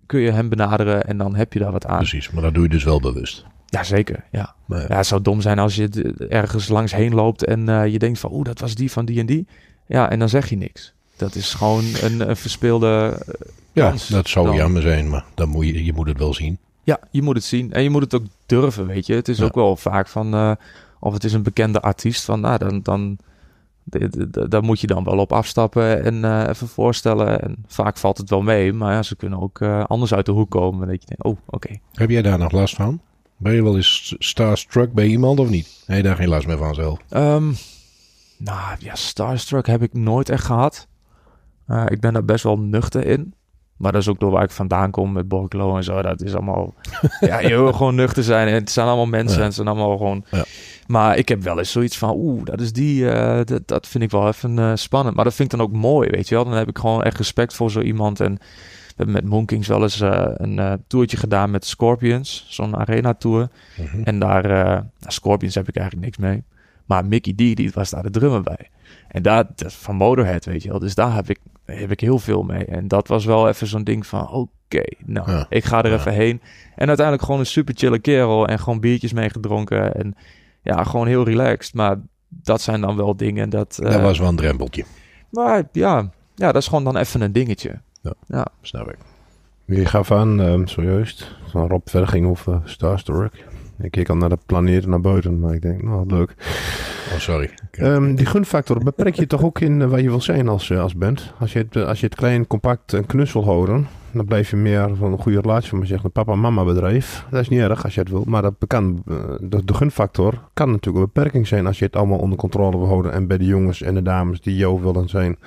kun je hem benaderen en dan heb je daar wat aan. Precies, maar dat doe je dus wel bewust. Ja, zeker. Ja. Maar ja. ja, het zou dom zijn als je ergens langs heen loopt en uh, je denkt van, oeh, dat was die van die en die. Ja, en dan zeg je niks. Dat is gewoon een, een verspeelde uh, Ja, kans dat zou dan. jammer zijn, maar dan moet je, je moet het wel zien. Ja, je moet het zien. En je moet het ook durven, weet je. Het is Ja. ook wel vaak van, uh, of het is een bekende artiest, van nou, dan, dan, daar moet je dan wel op afstappen en uh, even voorstellen. En vaak valt het wel mee, maar ja, ze kunnen ook uh, anders uit de hoek komen. Dat je denkt, oh, oké. Okay. Heb jij daar nog last van? Ben je wel eens starstruck bij iemand of niet? Je daar geen last meer van zelf? Um, nou ja, starstruck heb ik nooit echt gehad. Uh, ik ben daar best wel nuchter in. Maar dat is ook door waar ik vandaan kom met Borklo en zo. Dat is allemaal... ja, je wil gewoon nuchter zijn. En het zijn allemaal mensen ja. en het zijn allemaal gewoon... Ja. Maar ik heb wel eens zoiets van... Oeh, dat is die... Uh, dat, dat vind ik wel even uh, spannend. Maar dat vind ik dan ook mooi, weet je wel. Dan heb ik gewoon echt respect voor zo iemand. En hebben met Moonkings wel eens uh, een uh, toertje gedaan met Scorpions. Zo'n arena tour. Mhm. Mm -hmm. En daar... Uh, nou, Scorpions heb ik eigenlijk niks mee. Maar Mickey D, die was daar de drummer bij. En daar, van Motorhead, weet je wel. Dus daar heb ik, heb ik heel veel mee. En dat was wel even zo'n ding van... Oké, okay, nou, ja. ik ga er ja. even heen. En uiteindelijk gewoon een super chille kerel. En gewoon biertjes meegedronken. En ja, gewoon heel relaxed. Maar dat zijn dan wel dingen dat... Dat was wel een drempeltje. Maar ja, ja, dat is gewoon dan even een dingetje. Ja, ja. snap ik. Wie gaf aan, um, zojuist, van Rob verder ging over Starstruck. Ik keek al naar de planeten naar buiten, maar ik denk, nou, leuk. Oh, sorry. Um, die gunfactor beperk je toch ook in uh, waar je wil zijn als, uh, als band? Als je, het, als je het klein, compact en knus wil houden, dan blijf je meer van een goede relatie van, maar zeg, een papa-mama bedrijf. Dat is niet erg als je het wil, maar dat kan, uh, de, de gunfactor kan natuurlijk een beperking zijn als je het allemaal onder controle wil houden en bij de jongens en de dames die jou willen zijn.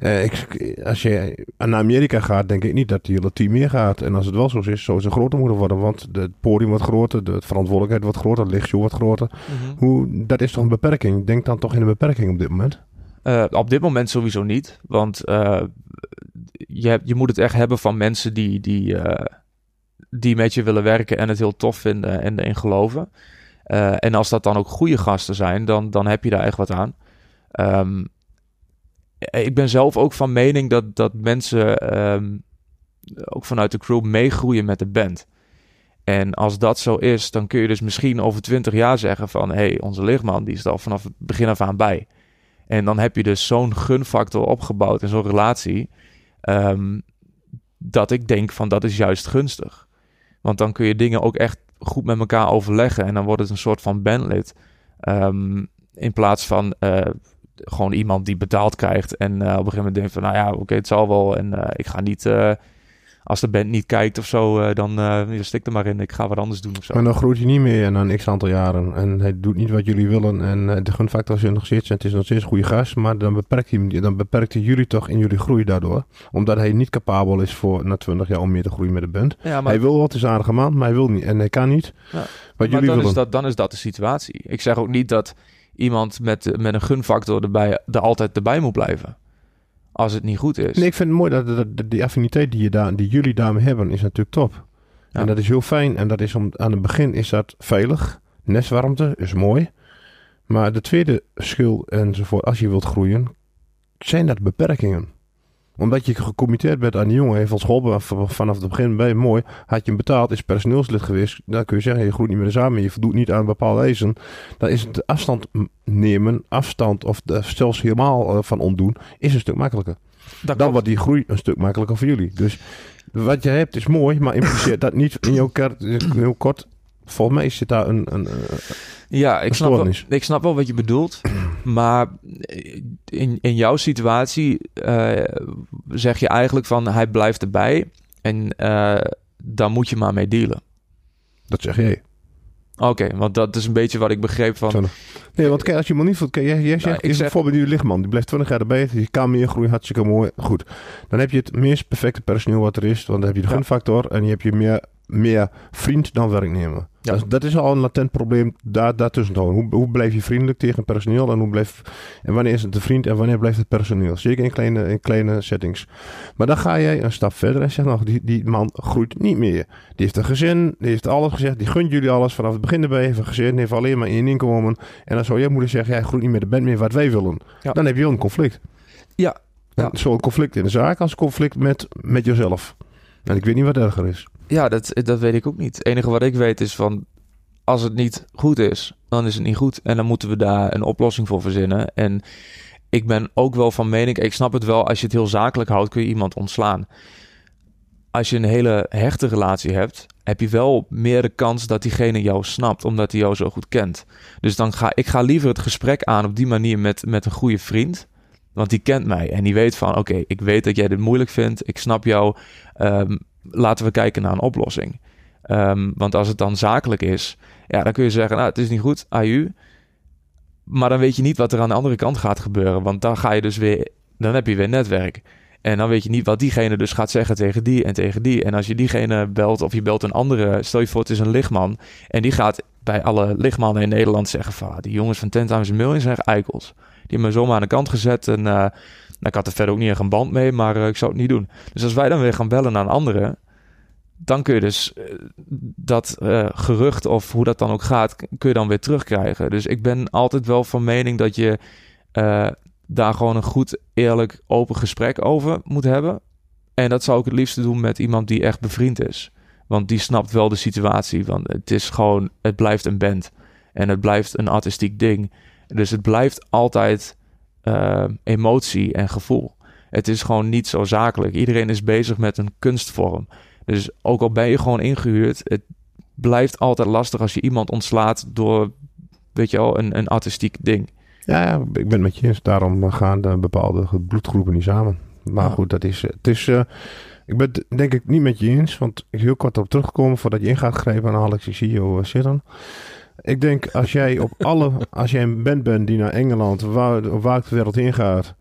Uh, ik, als je naar Amerika gaat, denk ik niet dat die hele team meer gaat. En als het wel zo is, zou ze groter moeten worden, want het podium wordt groter, de verantwoordelijkheid wordt groter, het lichtshow wordt groter. Mm -hmm. Hoe, dat is toch een beperking? Denk dan toch in een beperking op dit moment? Uh, op dit moment sowieso niet, want uh, je, je moet het echt hebben van mensen die, die, uh, die met je willen werken en het heel tof vinden en erin geloven. Eh, en als dat dan ook goede gasten zijn, dan, dan heb je daar echt wat aan. Ehm, ik ben zelf ook van mening dat, dat mensen ehm, ook vanuit de crew meegroeien met de band. En als dat zo is, dan kun je dus misschien over twintig jaar zeggen van... hé, hey, onze lichtman die is er al vanaf het begin af aan bij. En dan heb je dus zo'n gunfactor opgebouwd in zo'n relatie... ehm, dat ik denk van dat is juist gunstig. Want dan kun je dingen ook echt goed met elkaar overleggen... en dan wordt het een soort van bandlid. Ehm, in plaats van uh, gewoon iemand die betaald krijgt... en uh, op een gegeven moment denkt van... nou ja, oké, het zal wel en uh, ik ga niet als de band niet kijkt of zo, uh, dan uh, stik er maar in. Ik ga wat anders doen of zo. Maar dan groeit hij niet meer na een x aantal jaren. En hij doet niet wat jullie willen. En uh, de gunfactor is nog steeds. Het is nog steeds een goede gast. Maar dan beperkt, hij, dan beperkt hij jullie toch in jullie groei daardoor. Omdat hij niet capabel is voor na 20 jaar om meer te groeien met de band. Ja, maar... Hij wil wat, is aardige man. Maar hij wil niet. En hij kan niet. Ja. Wat maar jullie dan willen. Is dat, dan is dat de situatie. Ik zeg ook niet dat iemand met, met een gunfactor erbij, er altijd erbij moet blijven als het niet goed is. Nee, ik vind het mooi dat, dat, dat die affiniteit die, je daar, die jullie daarmee hebben, is natuurlijk top. Ja. En dat is heel fijn. En dat is om, aan het begin is dat veilig. Nestwarmte is mooi. Maar de tweede schil enzovoort, als je wilt groeien, zijn dat beperkingen. Omdat je gecommitteerd bent aan die jongen, heeft ons geholpen vanaf het begin bij mooi. Had je hem betaald, is personeelslid geweest. Dan kun je zeggen, je groeit niet meer samen, je voldoet niet aan bepaalde eisen. Dan is het afstand nemen, afstand of zelfs helemaal uh, van ontdoen, is een stuk makkelijker. Dat dan wordt die groei een stuk makkelijker voor jullie. Dus wat je hebt is mooi, maar impliceert dat niet in jouw kert, heel kort. Volgens mij zit daar een, een, een ja, ik snap, wel, ik snap wel wat je bedoelt. Maar in, in jouw situatie uh, zeg je eigenlijk van hij blijft erbij. En uh, dan moet je maar mee dealen. Dat zeg jij. Oké, okay, want dat is een beetje wat ik begreep van... Nee, want kijk, als je voelt... Kijk, jij, jij zegt, nou, is zeg... bijvoorbeeld nu lichtman. Die blijft 20 jaar erbij. Die kan meer groeien, hartstikke mooi. Goed. Dan heb je het meest perfecte personeel wat er is. Want dan heb je de gunfactor en je hebt je meer, meer vriend dan werknemer. Ja. Dat, dat, is al een latent probleem daar, daartussen. Hoe, hoe blijf je vriendelijk tegen personeel en, hoe blijf, en wanneer is het de vriend en wanneer blijft het personeel? Zeker in kleine, in kleine settings. Maar dan ga jij een stap verder en zegt nog, die, die man groeit niet meer. Die heeft een gezin, die heeft alles gezegd, die gunt jullie alles vanaf het begin erbij. Heeft een gezin, heeft alleen maar één inkomen. En dan zou jij moeten zeggen, jij groeit niet meer de band meer wat wij willen. Ja. Dan heb je wel een conflict. Ja. een conflict in de zaak als een conflict met, met jezelf. En ik weet niet wat erger is. Ja, dat, dat weet ik ook niet. Het enige wat ik weet is van als het niet goed is, dan is het niet goed. En dan moeten we daar een oplossing voor verzinnen. En ik ben ook wel van mening, ik snap het wel, als je het heel zakelijk houdt, kun je iemand ontslaan. Als je een hele hechte relatie hebt, heb je wel meer de kans dat diegene jou snapt, omdat hij jou zo goed kent. Dus dan ga ik ga liever het gesprek aan op die manier met, met een goede vriend. Want die kent mij en die weet van: oké, ik weet dat jij dit moeilijk vindt. Ik snap jou. Um, laten we kijken naar een oplossing. Um, want als het dan zakelijk is, ja, dan kun je zeggen, nou, het is niet goed, AU. Maar dan weet je niet wat er aan de andere kant gaat gebeuren. Want dan ga je dus weer, dan heb je weer netwerk. En dan weet je niet wat diegene dus gaat zeggen tegen die en tegen die. En als je diegene belt of je belt een andere, stel je voor het is een lichtman. En die gaat bij alle lichtmannen in Nederland zeggen van, ah, die jongens van 10 Times Million zijn eikels. Die hebben me zomaar aan de kant gezet en uh, ik had er verder ook niet echt een band mee, maar uh, ik zou het niet doen. Dus als wij dan weer gaan bellen naar een andere, dan kun je dus uh, dat gerucht of hoe dat dan ook gaat, kun je dan weer terugkrijgen. Dus ik ben altijd wel van mening dat je daar gewoon een goed, eerlijk, open gesprek over moet hebben. En dat zou ik het liefste doen met iemand die echt bevriend is. Want die snapt wel de situatie. Want het is gewoon, het blijft een band. En het blijft een artistiek ding. Dus het blijft altijd emotie en gevoel. Het is gewoon niet zo zakelijk. Iedereen is bezig met een kunstvorm. Dus ook al ben je gewoon ingehuurd, het blijft altijd lastig als je iemand ontslaat door, weet je wel, een, een artistiek ding. Ja, ja, ik ben het met je eens. Daarom gaan de bepaalde bloedgroepen niet samen. Maar ja. goed, dat is. Het is uh, ik ben het denk ik niet met je eens. Want ik heel kort op teruggekomen voordat je in gaat grijpen aan Alex. Ik zie jou zitten. Ik denk als jij op alle. Als jij een band bent die naar Engeland, waar, waar de wereld heen gaat.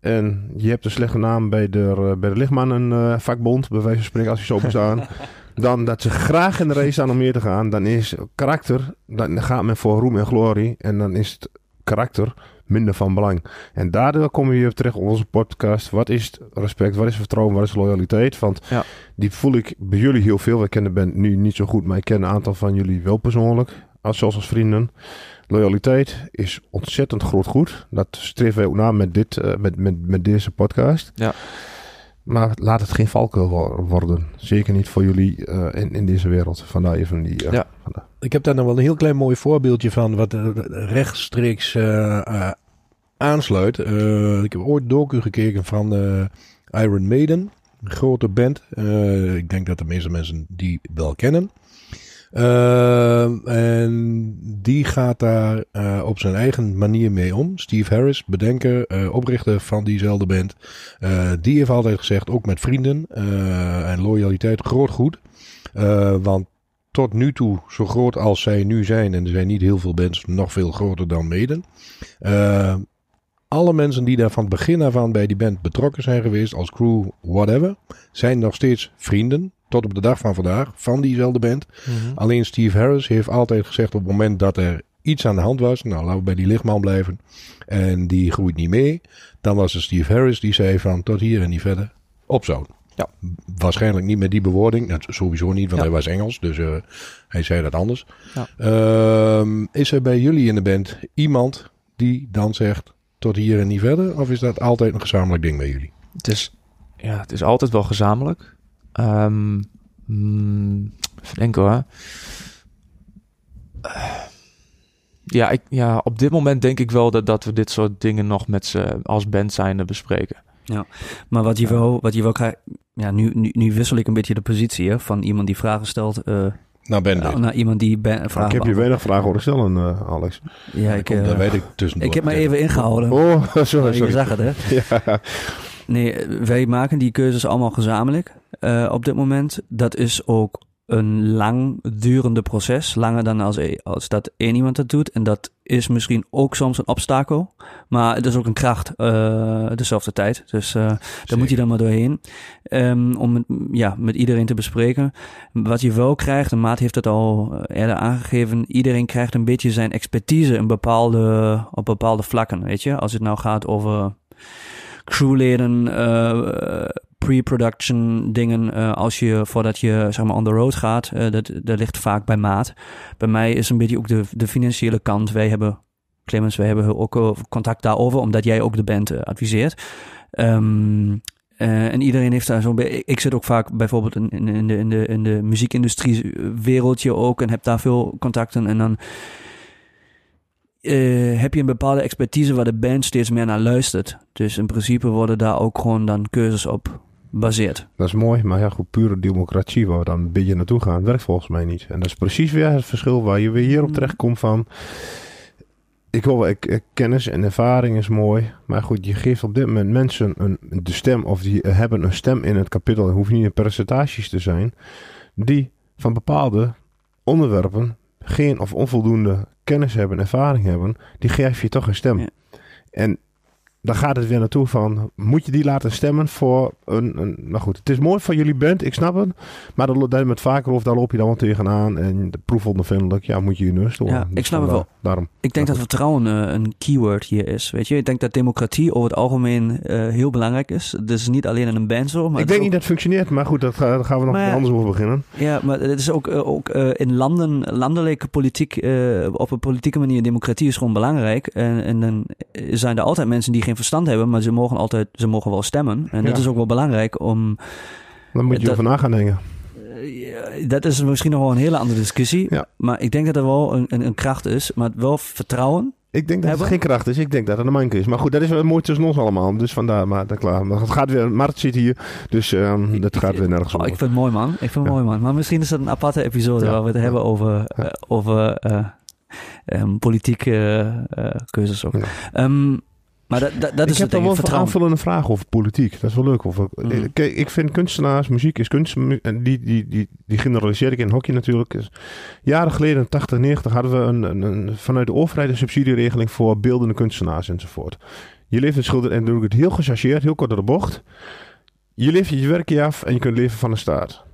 En je hebt een slechte naam bij de, bij de lichtmannen uh, vakbond, bij wijze van spreken, als je zo bestaan. dan dat ze graag in de race staan om meer te gaan. Dan is karakter, dan gaat men voor roem en glorie. En dan is het karakter minder van belang. En daardoor we weer terug op onze podcast. Wat is respect, wat is vertrouwen, wat is loyaliteit? Want ja. die voel ik bij jullie heel veel. Ik ken de band nu niet zo goed, maar ik ken een aantal van jullie wel persoonlijk. Als, zoals als vrienden. Loyaliteit is ontzettend groot goed. Dat streven wij ook na met, dit, eh, met, met, met deze podcast. Ja. Maar laat het geen valkuil wo- worden. Zeker niet voor jullie eh, in, in deze wereld. Vandaar even die... eh, Ja. vandaar. Ik heb daar nog wel een heel klein mooi voorbeeldje van wat rechtstreeks eh, eh, aansluit. Eh, ik heb ooit docu gekeken van eh, Iron Maiden, een grote band. Eh, ik denk dat de meeste mensen die wel kennen. Eh, en die gaat daar eh, op zijn eigen manier mee om. Steve Harris, bedenker, eh, oprichter van diezelfde band. Eh, die heeft altijd gezegd, ook met vrienden en loyaliteit, groot goed. Want tot nu toe, zo groot als zij nu zijn, en er zijn niet heel veel bands nog veel groter dan Maiden. eh, alle mensen die daar van het begin af aan bij die band betrokken zijn geweest, als crew, whatever, zijn nog steeds vrienden. Tot op de dag van vandaag van diezelfde band. Alleen Steve Harris heeft altijd gezegd op het moment dat er iets aan de hand was. Nou, laten we bij die lichtman blijven. En die groeit niet mee. Dan was het Steve Harris die zei van tot hier en niet verder. Op zo'n. Ja. Waarschijnlijk niet met die bewoording. Dat sowieso niet, want Ja. hij was Engels. Dus eh, hij zei dat anders. Ja. Ehm, is er bij jullie in de band iemand die dan zegt tot hier en niet verder? Of is dat altijd een gezamenlijk ding bij jullie? Het is, ja, het is altijd wel gezamenlijk. Ehm mm, even denken hoor. Eh, ja, ik, ja, op dit moment denk ik wel dat, dat we dit soort dingen nog met z'n als band zijnde bespreken. Maar wat je Ja. wel, wat je wel krijgt, ja, nu, nu, nu wissel ik een beetje de positie hè, van iemand die vragen stelt eh, Nou, Ben, naar iemand die ben, vragen ik heb je weinig vragen horen stellen, eh, Alex. Ja, ik, eh, dat weet ik tussendoor. ik heb me even ingehouden. Oh, Oh, sorry, je sorry. zag het, hè? Ja. Nee, wij maken die keuzes allemaal gezamenlijk eh, op dit moment. Dat is ook een lang durende proces. Langer dan als, als dat één iemand het doet. En dat is misschien ook soms een obstakel. Maar het is ook een kracht eh dezelfde tijd. Dus eh, daar moet je dan maar doorheen. Ehm, om het ja, met iedereen te bespreken. Wat je wel krijgt, en Maat heeft het al eh, eerder aangegeven. Iedereen krijgt een beetje zijn expertise in bepaalde, op bepaalde vlakken. Weet je, als het nou gaat over crewleden, eh, pre-production dingen, eh, als je voordat je zeg maar on the road gaat, eh, dat, dat ligt vaak bij maat. Bij mij is een beetje ook de, de financiële kant. Wij hebben, Clemens, wij hebben ook eh, contact daarover, omdat jij ook de band adviseert. Ehm, eh, en iedereen heeft daar zo'n beetje. Ik zit ook vaak bijvoorbeeld in, in, de, in, de, in de muziekindustrie wereldje ook en heb daar veel contacten. En dan heb je een bepaalde expertise waar de band steeds meer naar luistert. Dus in principe worden daar ook gewoon dan keuzes op gebaseerd. Dat is mooi, maar ja, goed, pure democratie waar we dan een beetje naartoe gaan, werkt volgens mij niet. En dat is precies weer het verschil waar je weer hierop terechtkomt van... Ik wil wel, ik, ik- kennis en ervaring is mooi, maar goed, je geeft op dit moment mensen een, de stem, of die hebben een stem in het kapittel, het hoeft niet in percentages te zijn, die van bepaalde onderwerpen geen of onvoldoende kennis hebben, ervaring hebben, die geef je toch een stem. Ja. En dan gaat het weer naartoe van, moet je die laten stemmen voor een, een nou goed, het is mooi van jullie band, ik snap het, maar daar daar met vaker of daar loop je dan wel tegenaan en de proefondervindelijk, ja, moet je je neus door. Ja, ik snap het wel. Daarom. Ik denk dat vertrouwen eh, een keyword hier is. Weet je, ik denk dat democratie over het algemeen eh, heel belangrijk is. Dus niet alleen in een band zo. Maar ik het denk niet dat het functioneert, maar goed, dat daar gaan we nog Maar anders over beginnen. Ja, maar het is ook, eh, ook in landen, landelijke politiek, op een politieke manier, democratie is gewoon belangrijk. En, en dan zijn er altijd mensen die geen verstand hebben, maar ze mogen altijd, ze mogen wel stemmen. En dat is ook wel belangrijk om Dan moet je Dat- over na gaan denken. Eh, ja, dat is misschien nog wel een hele andere discussie. Ja. Maar ik denk dat er wel een, een, een kracht is. Maar wel vertrouwen. Ik denk dat het geen kracht is. Ik denk dat het een manke is. Maar goed, dat is wel mooi tussen ons allemaal. Dus vandaar, maar dat klaar. Maar het gaat weer, Mart zit hier. Dus ehm, dat gaat weer nergens Oh, ik vind het mooi, man. Ik vind het Ja. mooi, man. Maar misschien is dat een aparte episode Ja. waar we het Ja. hebben over, eh, over eh, ehm, politieke eh, eh, keuzes ook. Ja. Maar dat, dat, dat ik is heb het, dan wel een aanvullende vraag over politiek. Dat is wel leuk. Of, Mhm. Kijk, ik vind kunstenaars, muziek is kunst. En die, die, die, die generaliseer ik in hockey natuurlijk. Is- Jaren geleden, 80, 90, hadden we een, een, een- vanuit de overheid een subsidieregeling voor beeldende kunstenaars enzovoort. Je leeft het schilder en doe ik het heel gechargeerd, heel kort door de bocht. Je levert je werkje af en je kunt leven van de staat.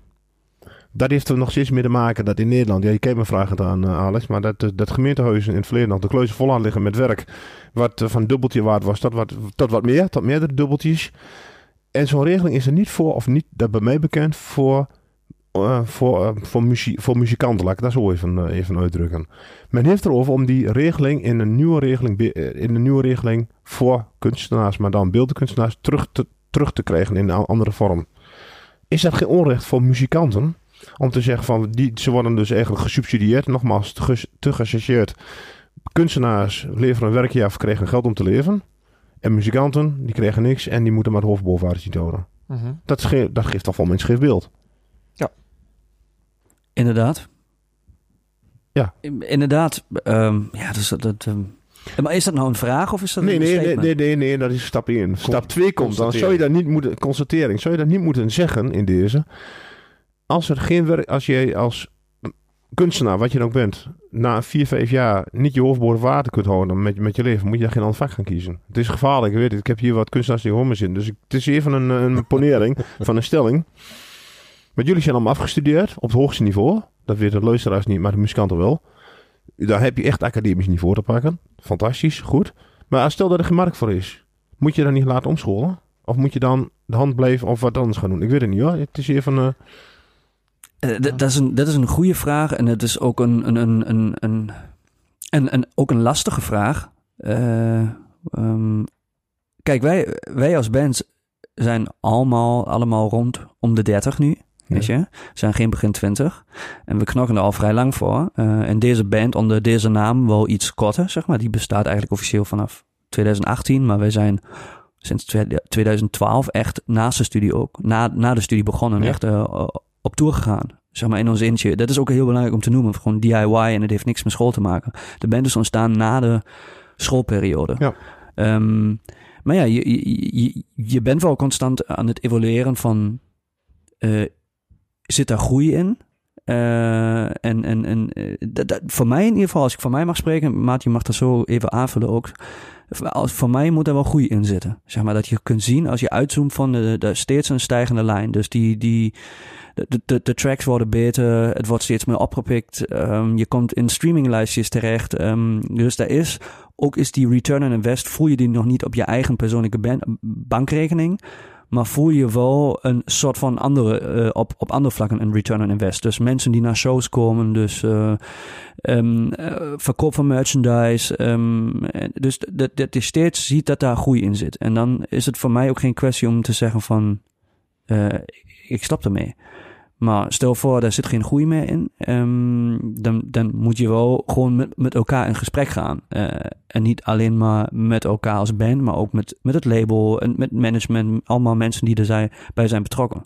Dat heeft er nog steeds mee te maken dat in Nederland, ja, je kijkt me vragen aan eh, Alex, maar dat, dat gemeentehuizen in het verleden nog de kleuzen vol liggen met werk, wat eh, van dubbeltje waard was tot wat, tot wat meer, tot meerdere dubbeltjes. En zo'n regeling is er niet voor, of niet, dat bij mij bekend, voor eh, voor, eh, voor, voor muzikanten, laat ik dat zo even, eh, even uitdrukken. Men heeft erover om die regeling in een nieuwe regeling, eh, in een nieuwe regeling voor kunstenaars, maar dan beeldenkunstenaars, terug te, terug te krijgen in een andere vorm. Is dat geen onrecht voor muzikanten? Om te zeggen van, die, ze worden dus eigenlijk gesubsidieerd, nogmaals, te, gechargeerd. Kunstenaars leveren een werkje af, krijgen geld om te leven. En muzikanten, die krijgen niks en die moeten maar het hoofd boven water zien te houden. Mhm. Dat, dat geeft toch wel een scheef beeld. Inderdaad. Ja. In- Inderdaad. ehm, ja, dus dat... dat ehm, maar is dat nou een vraag of is dat Nee, een nee, nee, statement? nee, nee, nee, dat is stap 1. Stap 2 komt, dan zou je dat niet moeten, constatering, zou je dat niet moeten zeggen in deze. Als er geen werk, als jij als kunstenaar, wat je dan ook bent, na 4, 5 jaar niet je hoofd boven water kunt houden met, met je leven, moet je daar geen ander vak gaan kiezen. Het is gevaarlijk, ik weet het. Ik heb hier wat kunstenaars die me zitten, dus ik, het is even een, een ponering van een stelling. Maar jullie zijn allemaal afgestudeerd op het hoogste niveau. Dat weten de luisteraars niet, maar de muzikanten wel. Daar heb je echt academisch niveau te pakken. Fantastisch, goed. Maar stel dat er geen markt voor is, moet je dan niet laten omscholen? Of moet je dan de hand blijven of wat anders gaan doen? Ik weet het niet hoor. Het is even... eh Eh, dat, is een, dat is een goede vraag en het is ook een, een, een, een, een, ook een lastige vraag. Eh, ehm, kijk, wij, wij als band zijn allemaal, allemaal rond om de 30 nu. Weet je? We zijn geen begin 20. En we knokken er al vrij lang voor. Eh, en deze band onder deze naam wel iets korter, zeg maar. Die bestaat eigenlijk officieel vanaf 2018. Maar wij zijn sinds twe- 2012 echt naast de studie ook. Na, na de studie begonnen. Ja. Echt op tour gegaan. Zeg maar in ons eentje. Dat is ook heel belangrijk om te noemen. Gewoon DIY en het heeft niks met school te maken. De band is ontstaan na de schoolperiode. Ja. Ehm, maar ja, je, je, je, je bent wel constant aan het evalueren van... eh, zit daar groei in? Eh, en en, en eh, dat, dat, voor mij in ieder geval, als ik van mij mag spreken, Maat, je mag dat zo even aanvullen ook. Als, voor mij moet er wel groei in zitten. Zeg maar dat je kunt zien als je uitzoomt van de, steeds een stijgende lijn. Dus die, die, de, de, de tracks worden beter, het wordt steeds meer opgepikt. Ehm, je komt in streaminglijstjes terecht. Ehm, dus daar is, ook is die return on invest, voel je die nog niet op je eigen persoonlijke ban- bankrekening. Maar voel je wel een soort van andere, eh, op, op andere vlakken een return on invest. Dus mensen die naar shows komen, dus ehm, eh, verkoop van merchandise. ehm, dus dat, dat je steeds ziet dat daar groei in zit. En dan is het voor mij ook geen kwestie om te zeggen van, ik stop ermee. Maar stel voor, daar zit geen groei meer in. ehm, dan, dan moet je wel gewoon met, met elkaar in gesprek gaan. Eh, en niet alleen maar met elkaar als band, maar ook met, met het label en met management. Allemaal mensen die er zijn, bij zijn betrokken.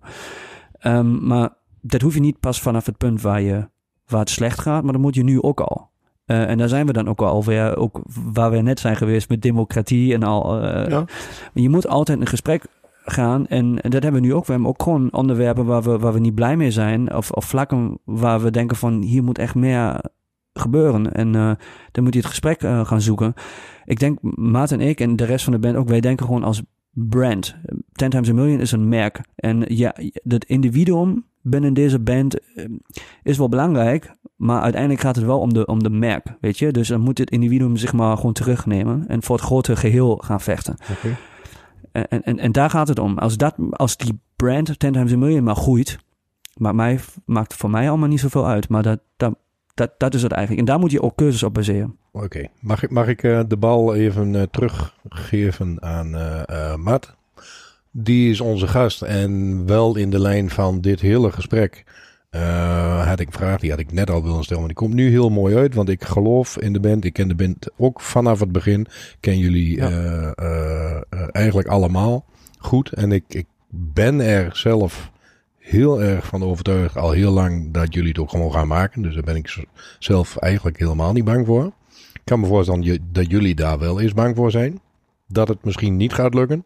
Ehm, maar dat hoef je niet pas vanaf het punt waar, je, waar het slecht gaat, maar dat moet je nu ook al. Eh, en daar zijn we dan ook al alweer, ook waar we net zijn geweest met democratie en al. eh, Ja. Je moet altijd in gesprek gaan. En, dat hebben we nu ook. We hebben ook gewoon onderwerpen waar we, waar we niet blij mee zijn. Of, of vlakken waar we denken van hier moet echt meer gebeuren. En eh, dan moet je het gesprek eh, gaan zoeken. Ik denk, Maat en ik en de rest van de band ook, wij denken gewoon als brand. Ten Times a Million is een merk. En ja, het individuum binnen deze band eh, is wel belangrijk. Maar uiteindelijk gaat het wel om de, om de merk, weet je. Dus dan moet het individuum zich maar gewoon terugnemen. En voor het grote geheel gaan vechten. En, en, en daar gaat het om. Als, dat, als die brand Ten Times a Million maar groeit, maakt, mij, maakt voor mij allemaal niet zoveel uit. Maar dat, dat, dat, dat is het eigenlijk. En daar moet je ook keuzes op baseren. Oké, mag ik, mag ik eh, de bal even eh, teruggeven aan eh, Matt? Die is onze gast en wel in de lijn van dit hele gesprek. Eh, had ik een vraag, die had ik net al willen stellen, maar die komt nu heel mooi uit. Want ik geloof in de band, ik ken de band ook vanaf het begin. Ken jullie Ja. eh, eh, eigenlijk allemaal goed. En ik, ik ben er zelf heel erg van overtuigd, al heel lang, dat jullie het ook gewoon gaan maken. Dus daar ben ik zelf eigenlijk helemaal niet bang voor. Ik kan me voorstellen dat jullie daar wel eens bang voor zijn. Dat het misschien niet gaat lukken.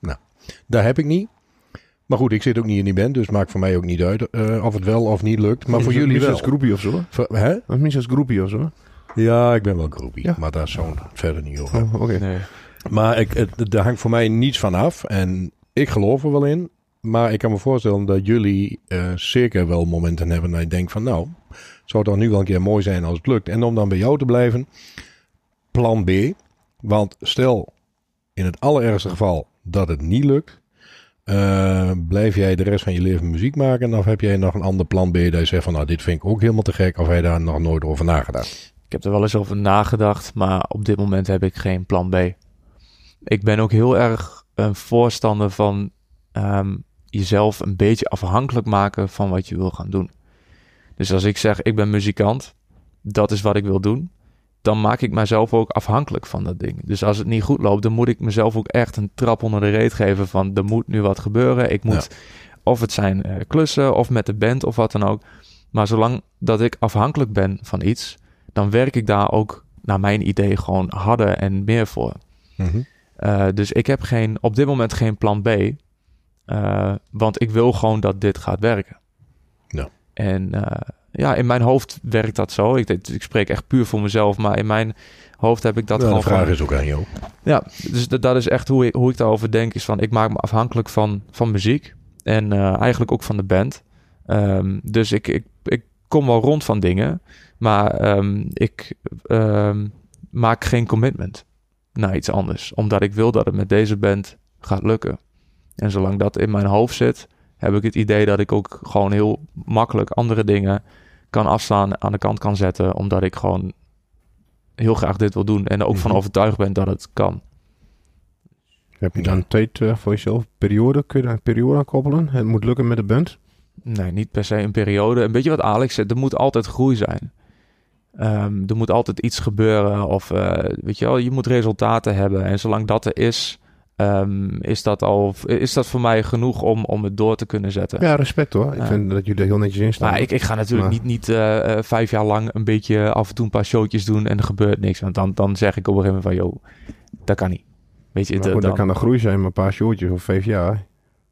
Nou, daar heb ik niet. Maar goed, ik zit ook niet in die band, dus maakt voor mij ook niet uit eh, of het wel of niet lukt. Maar voor jullie wel. als groepie of zo. Voor- hè? Of Misschien als groepie of zo. Ja, ik ben wel groepie, Ja. maar daar zo'n verder niet over. Oh, Oké. Nee. Maar ik, het, er hangt voor mij niets van af. En ik geloof er wel in. Maar ik kan me voorstellen dat jullie eh, zeker wel momenten hebben dat je denkt van nou, zou het dan nu wel een keer mooi zijn als het lukt. En om dan bij jou te blijven, plan B. Want stel in het allerergste geval dat het niet lukt. Eh, blijf jij de rest van je leven muziek maken? Of heb jij nog een ander plan B dat je zegt van nou dit vind ik ook helemaal te gek? Of heb je daar nog nooit over nagedacht? Ik heb er wel eens over nagedacht, maar op dit moment heb ik geen plan B. Ik ben ook heel erg een voorstander van ehm, jezelf een beetje afhankelijk maken van wat je wil gaan doen. Dus als ik zeg ik ben muzikant, dat is wat ik wil doen, dan maak ik mezelf ook afhankelijk van dat ding. Dus als het niet goed loopt, dan moet ik mezelf ook echt een trap onder de reet geven van er moet nu wat gebeuren. Ik moet, of het zijn eh, klussen of met de band of wat dan ook. Maar zolang dat ik afhankelijk ben van iets, dan werk ik daar ook naar mijn idee gewoon harder en meer voor. Mhm. Uh, dus ik heb geen, op dit moment geen plan B. Uh, want ik wil gewoon dat dit gaat werken. Ja. En ja, in mijn hoofd werkt dat zo. Ik, ik spreek echt puur voor mezelf, maar in mijn hoofd heb ik dat ja, gewoon. De vraag van, is ook aan jou. Ja, dus dat, dat is echt hoe ik, hoe ik daarover denk. Is van ik maak me afhankelijk van, van muziek. En eigenlijk ook van de band. Um, dus ik, ik, ik kom wel rond van dingen. Maar um, ik um, maak geen commitment naar iets anders. Omdat ik wil dat het met deze band gaat lukken. En zolang dat in mijn hoofd zit, heb ik het idee dat ik ook gewoon heel makkelijk andere dingen kan afslaan, aan de kant kan zetten. Omdat ik gewoon heel graag dit wil doen. En er ook van overtuigd ben dat het kan. Heb je dan een tijd uh, voor jezelf? Periode? Kun je daar een periode aan koppelen? Het moet lukken met de band? Nee, niet per se een periode. Een beetje wat Alex zegt, er moet altijd groei zijn. Um, er moet altijd iets gebeuren of uh, weet je wel, je moet resultaten hebben. En zolang dat er is, um, is, dat al, is dat voor mij genoeg om, om het door te kunnen zetten. Ja, respect hoor. Ik vind dat jullie er heel netjes in staan. Maar ik, ik ga natuurlijk maar... niet, niet uh, uh, vijf jaar lang een beetje af en toe een paar showtjes doen en er gebeurt niks. Want dan, dan zeg ik op een gegeven moment van, joh, dat kan niet. Weet je, maar goed, dan... dat kan een groei zijn, maar een paar showtjes of vijf jaar.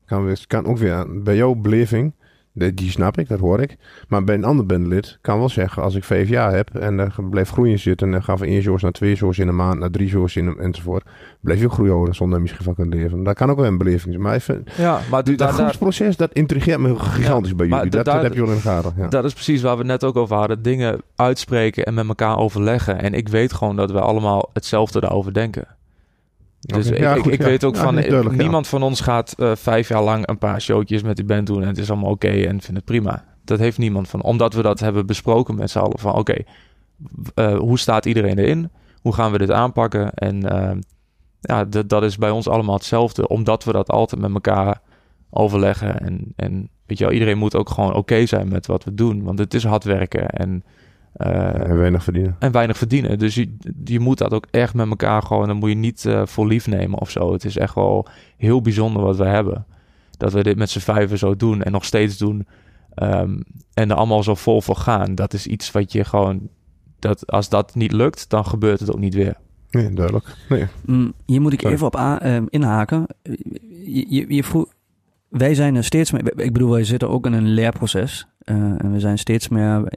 Kan, weer, kan ook weer bij jouw beleving die snap ik, dat hoor ik. Maar bij een ander bandlid kan wel zeggen, als ik vijf jaar heb en er blijft groeien zitten en dan gaan van één shows naar twee shows in een maand, naar drie shows in een, enzovoort, blijf je ook groeien zonder misschien van kunnen leven. Dat kan ook wel een beleving zijn. Maar even, ja, maar dat groepsproces, dat intrigeert me gigantisch ja, bij jullie. Dat, dat, heb je wel in de gaten. Ja. Dat is precies waar we net ook over hadden. Dingen uitspreken en met elkaar overleggen. En ik weet gewoon dat we allemaal hetzelfde daarover denken. Dus okay. ja, ik, goed, ik ja. weet ook ja, van niemand van ons gaat uh, vijf jaar lang een paar showtjes met die band doen en het is allemaal oké okay en vindt het prima. Dat heeft niemand van. Omdat we dat hebben besproken met z'n allen van oké, okay, uh, hoe staat iedereen erin? Hoe gaan we dit aanpakken? En uh, ja, dat is bij ons allemaal hetzelfde. Omdat we dat altijd met elkaar overleggen. En, en weet je wel, iedereen moet ook gewoon oké zijn met wat we doen. Want het is hard werken en uh, en weinig verdienen. En weinig verdienen. Dus je, je moet dat ook echt met elkaar gewoon. Dan moet je niet uh, voor lief nemen of zo. Het is echt wel heel bijzonder wat we hebben. Dat we dit met z'n vijven zo doen en nog steeds doen. Um, en er allemaal zo vol voor gaan. Dat is iets wat je gewoon. Dat als dat niet lukt, dan gebeurt het ook niet weer. Nee, duidelijk. Nee. Mm, hier moet ik Sorry. even op uh, inhaken. Je, je, wij zijn er steeds meer. Ik bedoel, wij zitten ook in een leerproces. en we zijn steeds meer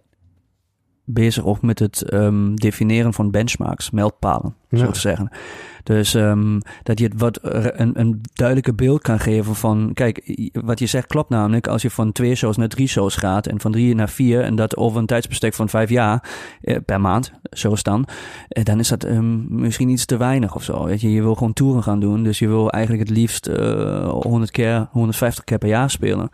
bezig ook met het um, definiëren van benchmarks, meldpalen, ja. zo te zeggen. Dus um, dat je het wat een, een duidelijke beeld kan geven van, kijk, wat je zegt klopt namelijk, als je van twee shows naar drie shows gaat en van drie naar vier en dat over een tijdsbestek van vijf jaar eh, per maand, shows dan, eh, dan is dat um, misschien iets te weinig of zo. Weet je, je wil gewoon toeren gaan doen, dus je wil eigenlijk het liefst uh, 100 keer, 150 keer per jaar spelen.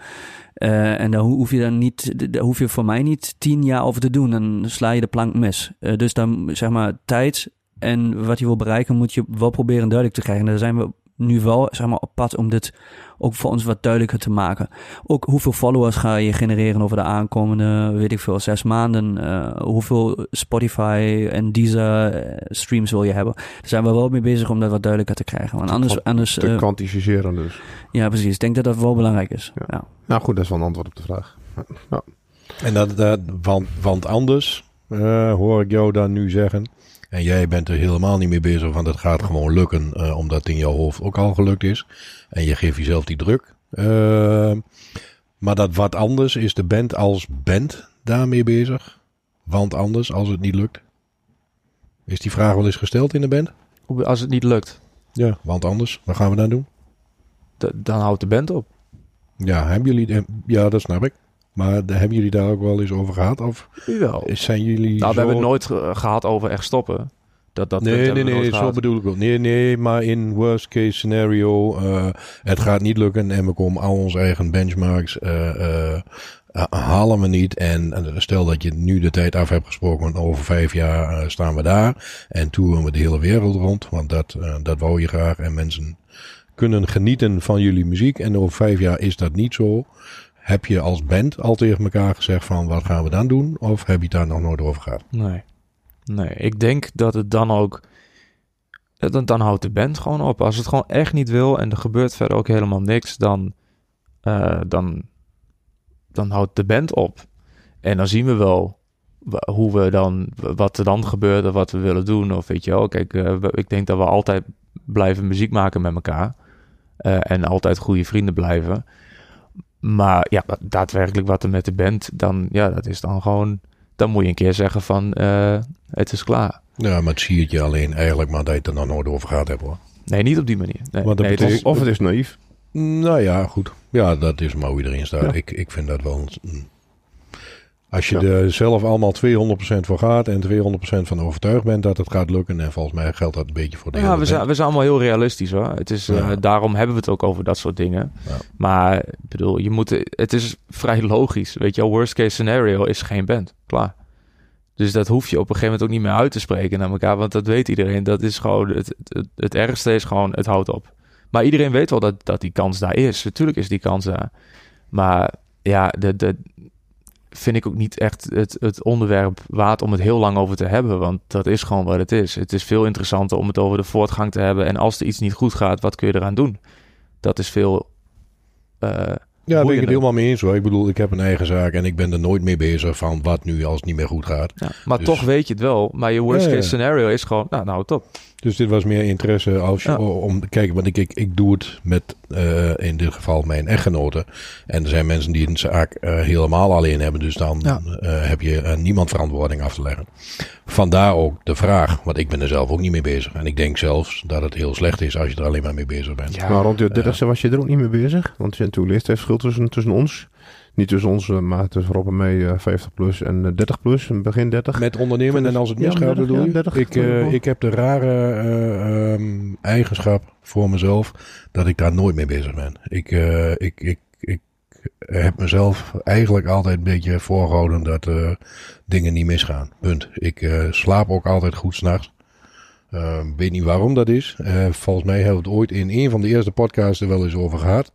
Uh, en daar hoef je dan niet, daar hoef je voor mij niet tien jaar over te doen. Dan sla je de plank mis. Uh, dus dan zeg maar tijd en wat je wil bereiken moet je wel proberen duidelijk te krijgen. En daar zijn we nu wel zeg maar, op pad om dit ook voor ons wat duidelijker te maken. Ook hoeveel followers ga je genereren over de aankomende, weet ik veel, zes maanden. Uh, hoeveel Spotify en Deezer streams wil je hebben. Daar zijn we wel mee bezig om dat wat duidelijker te krijgen. Want anders, anders, te uh, kwantificeren dus. Ja, precies. Ik denk dat dat wel belangrijk is. Ja. ja. Nou goed, dat is wel een antwoord op de vraag. Ja. En dat, dat want, want anders uh, hoor ik jou dan nu zeggen. En jij bent er helemaal niet mee bezig, want het gaat gewoon lukken, uh, omdat het in jouw hoofd ook al gelukt is. En je geeft jezelf die druk. Uh, maar dat wat anders is de band als band daarmee bezig. Want anders, als het niet lukt. Is die vraag wel eens gesteld in de band? Als het niet lukt? Ja, want anders, wat gaan we dan doen? D dan houdt de band op. Ja, hebben jullie, ja, dat snap ik. Maar hebben jullie daar ook wel eens over gehad? Of Jawel. zijn jullie. Nou, we hebben het nooit ge gehad over echt stoppen. Dat, dat Nee, nee, nee, zo bedoel ik ook. Nee, nee, maar in worst case scenario, eh, het gaat niet lukken en we komen al onze eigen benchmarks, eh, eh, ha- halen we niet. En stel dat je nu de tijd af hebt gesproken, over vijf jaar staan we daar en toeren we de hele wereld rond, want dat, dat wou je graag en mensen kunnen genieten van jullie muziek en over vijf jaar is dat niet zo. Heb je als band al tegen elkaar gezegd van wat gaan we dan doen? Of heb je daar nog nooit over gehad? Nee. Nee, ik denk dat het dan ook... Dan, dan houdt de band gewoon op. Als het gewoon echt niet wil en er gebeurt verder ook helemaal niks, dan, eh, dan, dan houdt de band op. En dan zien we wel hoe we dan, wat er dan gebeurt of wat we willen doen. Of weet je wel, kijk, eh, ik denk dat we altijd blijven muziek maken met elkaar. eh, en altijd goede vrienden blijven. Maar ja, daadwerkelijk wat er met de band, dan, ja, dat is dan gewoon dan moet je een keer zeggen van eh, het is klaar. Ja, maar het zie je je alleen eigenlijk maar dat je het er nog nooit over gehad hebt hoor. Nee, niet op die manier. Nee, betekent- Of het is naïef. Nou ja, goed. Ja, dat is maar hoe iedereen staat. Ja. Ik, ik vind dat wel... een- Als je Ja. er zelf allemaal 200% voor gaat en 200% van overtuigd bent dat het gaat lukken. En volgens mij geldt dat een beetje voor de ja, hele we zijn, we zijn allemaal heel realistisch hoor. Het is, eh, daarom hebben we het ook over dat soort dingen. Ja. Maar ik bedoel, je moet, het is vrij logisch. Weet je worst case scenario is geen band. Klaar. Dus dat hoef je op een gegeven moment ook niet meer uit te spreken naar elkaar. Want dat weet iedereen. Dat is gewoon, het, het, het ergste is gewoon, het houdt op. Maar iedereen weet wel dat, dat die kans daar is. Natuurlijk is die kans daar. Maar ja, de, de, vind ik ook niet echt het, het onderwerp waard om het heel lang over te hebben. Want dat is gewoon wat het is. Het is veel interessanter om het over de voortgang te hebben. En als er iets niet goed gaat, wat kun je eraan doen? Dat is veel. eh, Ja, daar ben ik het helemaal mee eens hoor. Ik bedoel, ik heb een eigen zaak en ik ben er nooit mee bezig van wat nu als het niet meer goed gaat. ja. Maar Dus- toch weet je het wel. Maar je worst ja. case scenario is gewoon, nou, nou, top. Dus dit was meer interesse als je, Ja. om te kijken, want ik, ik, ik doe het met eh, in dit geval mijn echtgenote. En er zijn mensen die een zaak eh, helemaal alleen hebben, dus dan Ja. eh, heb je eh, niemand verantwoording af te leggen. Vandaar ook de vraag, want ik ben er zelf ook niet mee bezig. En ik denk zelfs dat het heel slecht is als je er alleen maar mee bezig bent. Ja. Maar rond je dertigste was je er ook niet mee bezig. Want er zijn toen leeftijdsverschil tussen, tussen ons. Niet tussen ons, eh, maar tussen Rob en mij eh, 50 plus en eh, 30 plus. en Begin 30. Met ondernemen en als het misgaat, 30, bedoel ja, je? 30, ik, eh, ik heb de rare eh, ehm, eigenschap voor mezelf dat ik daar nooit mee bezig ben. Ik, eh, ik, ik, ik heb mezelf eigenlijk altijd een beetje voorgehouden dat eh, dingen niet misgaan. Punt. Ik eh, slaap ook altijd goed s'nachts. Uh, weet niet waarom dat is. Eh, volgens mij hebben we het ooit in een van de eerste podcasts er wel eens over gehad.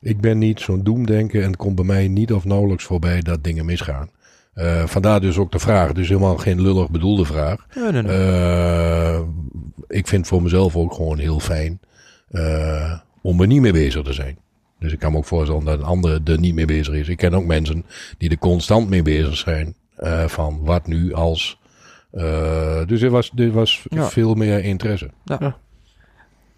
Ik ben niet zo'n doemdenker en het komt bij mij niet of nauwelijks voorbij dat dingen misgaan. Eh, vandaar dus ook de vraag. Dus helemaal geen lullig bedoelde vraag. Nee, nee, nee. Eh, ik vind voor mezelf ook gewoon heel fijn eh, om er niet mee bezig te zijn. Dus ik kan me ook voorstellen dat een ander er niet mee bezig is. Ik ken ook mensen die er constant mee bezig zijn. eh, van wat nu als. eh, dus dit was, dit was Ja. veel meer interesse.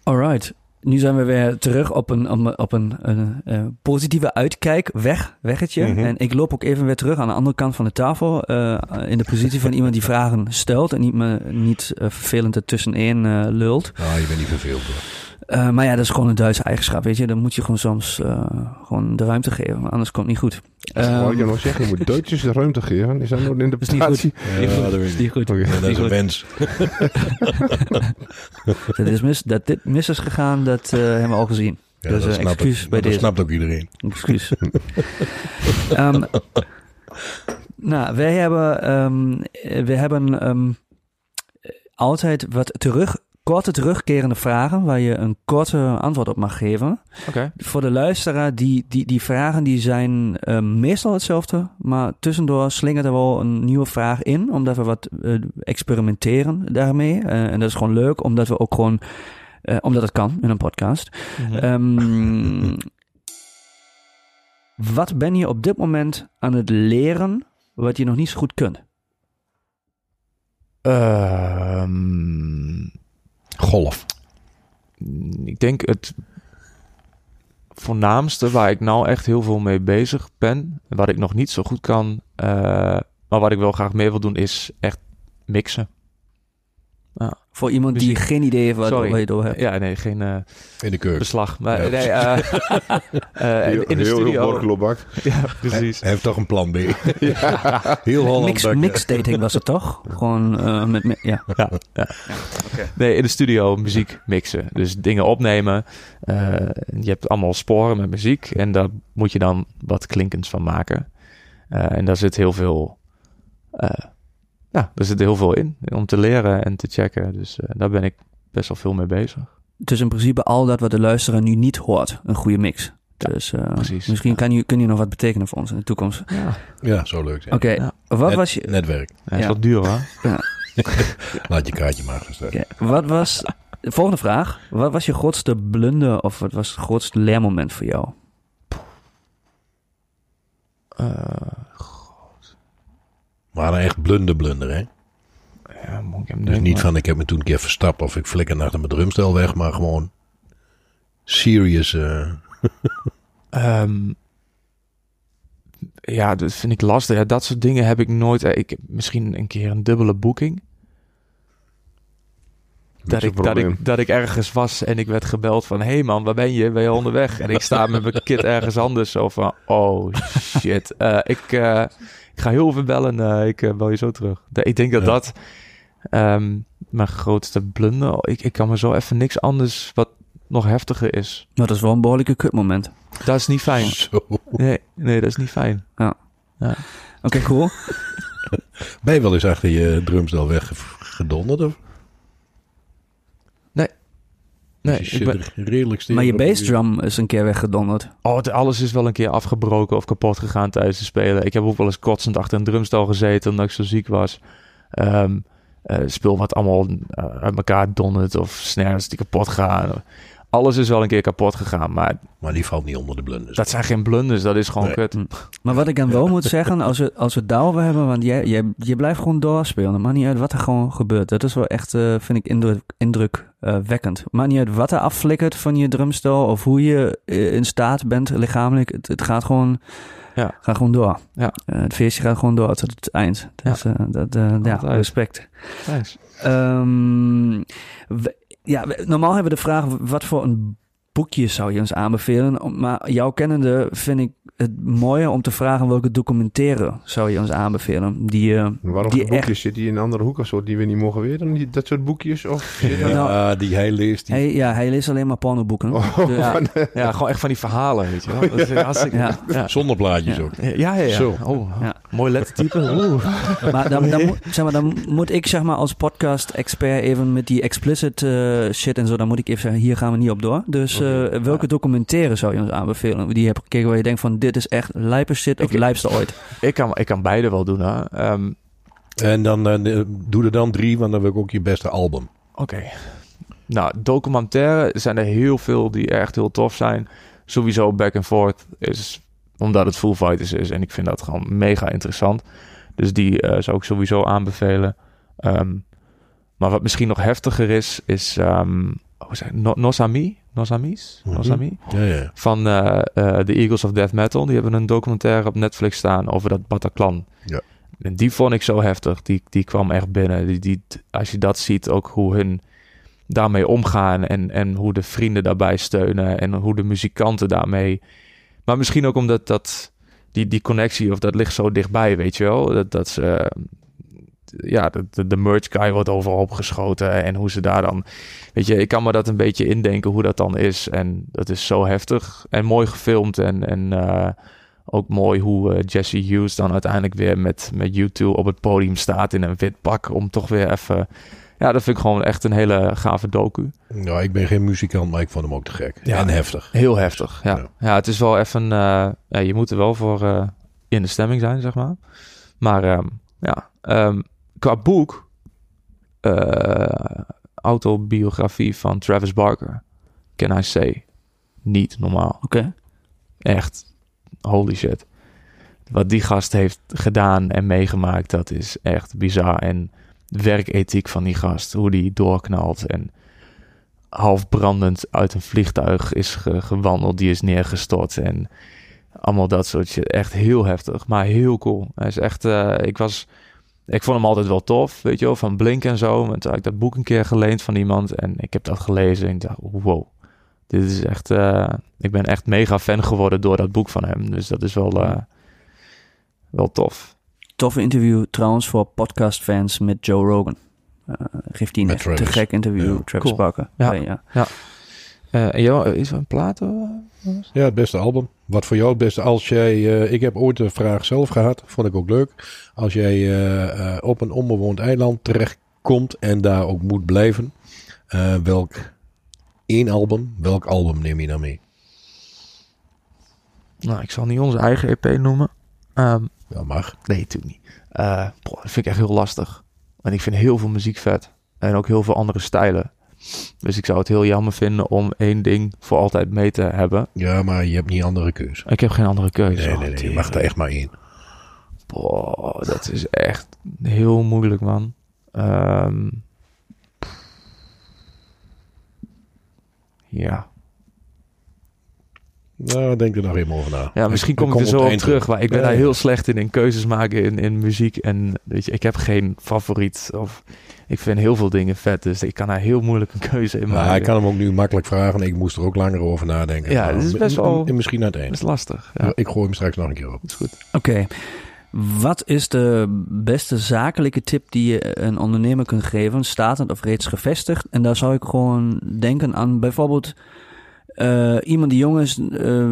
Alright. Nu zijn we weer terug op een, op een, op een, een, eh, positieve uitkijk. Weg, weggetje. Mhm. En ik loop ook even weer terug aan de andere kant van de tafel. eh, in de positie van iemand die vragen stelt. En niet, me, niet eh, vervelend ertussenin lult. Ah, je bent niet verveeld hoor. Eh, maar ja, dat is gewoon een Duitse eigenschap, weet je. Dan moet je gewoon soms eh, gewoon de ruimte geven. Anders komt het niet goed. Wou ik Ehm, je nog zeggen, je moet Duitsers de ruimte geven. Is dat nou de is niet goed. interpretatie? Ja, dat is niet goed. Ja, dat is een wens. dat, is mis, dat dit mis is gegaan, dat eh, hebben we al gezien. Ja, Dus, dat snapt excuus ook- bij dat deze. snapt ook iedereen. Excuus. Ehm, nou, wij hebben, ehm, eh, we hebben ehm, altijd wat terug, korte terugkerende vragen waar je een korte antwoord op mag geven. Oké. Voor de luisteraar, die, die, die vragen die zijn ehm, meestal hetzelfde, maar tussendoor slingert er wel een nieuwe vraag in, omdat we wat eh, experimenteren daarmee. Eh, en dat is gewoon leuk, omdat we ook gewoon, eh, omdat het kan in een podcast. Mhm. Ehm, wat ben je op dit moment aan het leren wat je nog niet zo goed kunt? Ehm, Golf. ik denk het voornaamste waar ik nou echt heel veel mee bezig ben, en wat ik nog niet zo goed kan, eh, maar wat ik wel graag meer wil doen, is echt mixen. Ja. Voor iemand die geen idee heeft waar, Sorry. je over hebt. Ja, nee, geen eh, In de keuken. beslag. Maar, Ja. nee, eh, eh, in, in de heel, studio. Heel borkelobak. ja, Hij, precies. hij heeft toch een plan B. Heel Holland. Mix, bakken. mixdating was het toch? Gewoon eh, met... Ja. Ja, ja. Nee, in de studio muziek mixen. Dus dingen opnemen. Eh, je hebt allemaal sporen met muziek. En daar moet je dan wat klinkends van maken. Eh, en daar zit heel veel... ja, er zit heel veel in. Om te leren en te checken. Dus eh, daar ben ik best wel veel mee bezig. Dus in principe al dat wat de luisteraar nu niet hoort. Een goede mix. Ja, dus eh, precies. misschien Ja. kan je, kun je nog wat betekenen voor ons in de toekomst. Ja, Ja, zo leuk. zijn. Oké, Ja. wat Net- was je... Netwerk. ja, is wat duur hoor. Laat je kaartje maar gaan. Oké, Wat was... De volgende vraag. Wat was je grootste blunder of wat was het grootste leermoment voor jou? Eh, Maar een echt blunder blunder, hè? ja, moet ik hem Dus denken, niet maar- van ik heb me toen een keer verstapt of ik flikker naar mijn drumstel weg, maar gewoon serious. eh, Ehm, ja, dat vind ik lastig. Ja, dat soort dingen heb ik nooit. eh, Ik heb misschien een keer een dubbele boeking. Dat ik, dat, ik, dat ik ergens was en ik werd gebeld van... Hé hey man, waar ben je? Ben je onderweg? En ik sta met mijn kit ergens anders. Zo van, oh shit. Eh, ik, eh, ik ga heel veel bellen. eh, ik eh, bel je zo terug. De- Ik denk dat Ja. dat ehm, mijn grootste blunder... Ik, ik kan me zo even niks anders wat nog heftiger is. Dat is wel een behoorlijke kutmoment. Dat is niet fijn. Zo. Nee, nee, dat is niet fijn. Oké, cool. Ben je wel eens achter je drumstel weggedonderd? Of? Nee, Dus je ik zit ben, er redelijk stil. Maar je bassdrum is een keer weggedonderd. oh, het- alles is wel een keer afgebroken of kapot gegaan tijdens het spelen. Ik heb ook wel eens kotsend achter een drumstel gezeten omdat ik zo ziek was. Ehm eh, speel wat allemaal eh, uit elkaar dondert of snares die kapot gaan. Alles is wel een keer kapot gegaan, maar Maar die valt niet onder de blunders. dat zijn geen blunders. Dat is gewoon Nee. kut. Maar wat ik dan wel moet zeggen, als we, als we het daarover hebben, want jij, jij, je blijft gewoon doorspelen. Maakt niet uit wat er gewoon gebeurt. Dat is wel echt, eh, vind ik, indruk, indrukwekkend. Maakt niet uit wat er afflikkert van je drumstel of hoe je eh, in staat bent lichamelijk. Het, het gaat gewoon, Ja. gaat gewoon door. Ja. Eh, het feestje gaat gewoon door tot het eind. Dus, eh, dat, eh, ja, respect. Ehm, we- ja, we- normaal hebben we de vraag: wat voor een boekje zou je ons aanbevelen? Maar jouw kennende vind ik het mooier om te vragen welke documentaire zou je ons aanbevelen? Die, eh, Waarom Die boekjes? Zit die in een andere hoek of zo die we niet mogen weten? Die, dat soort boekjes? Of Ja, Nou, die hij leest. Die... hij, ja, hij leest alleen maar pornoboeken. Oh, Dus- Ja, ja, gewoon echt van die verhalen, weet je wel. Dat is hartstikke... Ja. Ja. Zonder plaatjes Ja. ook. Ja, ja, ja. Zo. Oh, Ja. mooi lettertype. Oeh. Maar dan, dan, moet, zeg maar dan moet ik zeg maar als podcast-expert even met die explicit eh, shit en zo, dan moet ik even zeggen, hier gaan we niet op door. Dus eh, welke documentaire zou je ons aanbevelen? Die je hebt gekeken waar je denkt van, dit is echt lijpe shit of Ik- lijpste ooit. Ik kan, ik kan beide wel doen, hè. Ehm, En dan eh, doe er dan drie, want dan wil ik ook je beste album. Oké. Nou, documentaire zijn er heel veel die echt heel tof zijn. Sowieso Back and Forth is omdat het Full Fighters is en ik vind dat gewoon mega interessant. Dus die eh, zou ik sowieso aanbevelen. Ehm, maar wat misschien nog heftiger is, is ehm hoe zeg, no Nosami? Nosamis? Nosami? Ja, ja. Van eh, eh, The Eagles of Death Metal. Die hebben een documentaire op Netflix staan over dat Bataclan. Ja. En die vond ik zo heftig. Die, die kwam echt binnen. Die, die, als je dat ziet, ook hoe hun daarmee omgaan. En, en hoe de vrienden daarbij steunen. En hoe de muzikanten daarmee. Maar misschien ook omdat dat, die, die connectie, of dat ligt zo dichtbij, weet je wel. Dat, dat ze. Ja, de, de, merch guy wordt overal opgeschoten. En hoe ze daar dan. Weet je, ik kan me dat een beetje indenken hoe dat dan is. En dat is zo heftig. En mooi gefilmd. En, en eh, ook mooi hoe eh, Jesse Hughes dan uiteindelijk weer met, met YouTube op het podium staat in een wit pak. Om toch weer even. Ja, dat vind ik gewoon echt een hele gave docu. Nou, ik ben geen muzikant, maar ik vond hem ook te gek. Ja. En heftig. Heel heftig. Ja, Ja. ja. het is wel even. eh, ja, je moet er wel voor in de stemming zijn, zeg maar. Maar ehm, ja, ehm, qua boek. eh, autobiografie van Travis Barker. Can I say? Niet normaal. Oké. Echt. Holy shit. Wat die gast heeft gedaan en meegemaakt, dat is echt bizar. En de werkethiek van die gast, hoe die doorknalt en half brandend uit een vliegtuig is ge- gewandeld, die is neergestort en allemaal dat soort shit. Echt heel heftig, maar heel cool. Hij is echt, eh, ik was ik vond hem altijd wel tof, weet je wel, van Blink en zo. En toen had ik dat boek een keer geleend van iemand en ik heb dat gelezen en ik dacht, wow, dit is echt, eh, ik ben echt mega fan geworden door dat boek van hem. Dus dat is wel, eh, wel tof. Toffe interview trouwens voor podcastfans met Joe Rogan. Eh geeft hij een echt te gek interview, Ja, Travis cool. Barker. Ja. ja. Eh, en jou, is er een plaat? Ja, het beste album. Wat voor jou het beste als jij... eh, ik heb ooit de vraag zelf gehad. Vond ik ook leuk. Als jij eh, eh, op een onbewoond eiland terechtkomt en daar ook moet blijven. welk één album, welk album neem je dan mee? Nou, ik zal niet onze eigen EP noemen. Ehm, Ja, mag. nee, natuurlijk niet. Boah, dat vind ik echt heel lastig. En ik vind heel veel muziek vet. En ook heel veel andere stijlen. Dus ik zou het heel jammer vinden om één ding voor altijd mee te hebben. Ja, maar je hebt niet andere keus. Ik heb geen andere keuze. Nee, nee, nee. Je mag er echt maar één. Boah, dat is echt heel moeilijk, man. Ehm, ja. Nou, denk er nog even over na. ja, misschien kom ik er zo op op terug. Maar ik ben Ja, daar heel slecht in, in keuzes maken in, in muziek. En weet je, ik heb geen favoriet. Of, ik vind heel veel dingen vet, dus ik kan daar heel moeilijk een keuze in Maar maken. ik kan hem ook nu makkelijk vragen. Ik moest er ook langer over nadenken. Ja, Maar dit is best wel- Misschien het Dat is lastig. Ja, Ik gooi hem straks nog een keer op. dat is goed. Oké. Wat is de beste zakelijke tip die je een ondernemer kunt geven, statend of reeds gevestigd? En daar zou ik gewoon denken aan bijvoorbeeld eh, iemand die jong is, eh,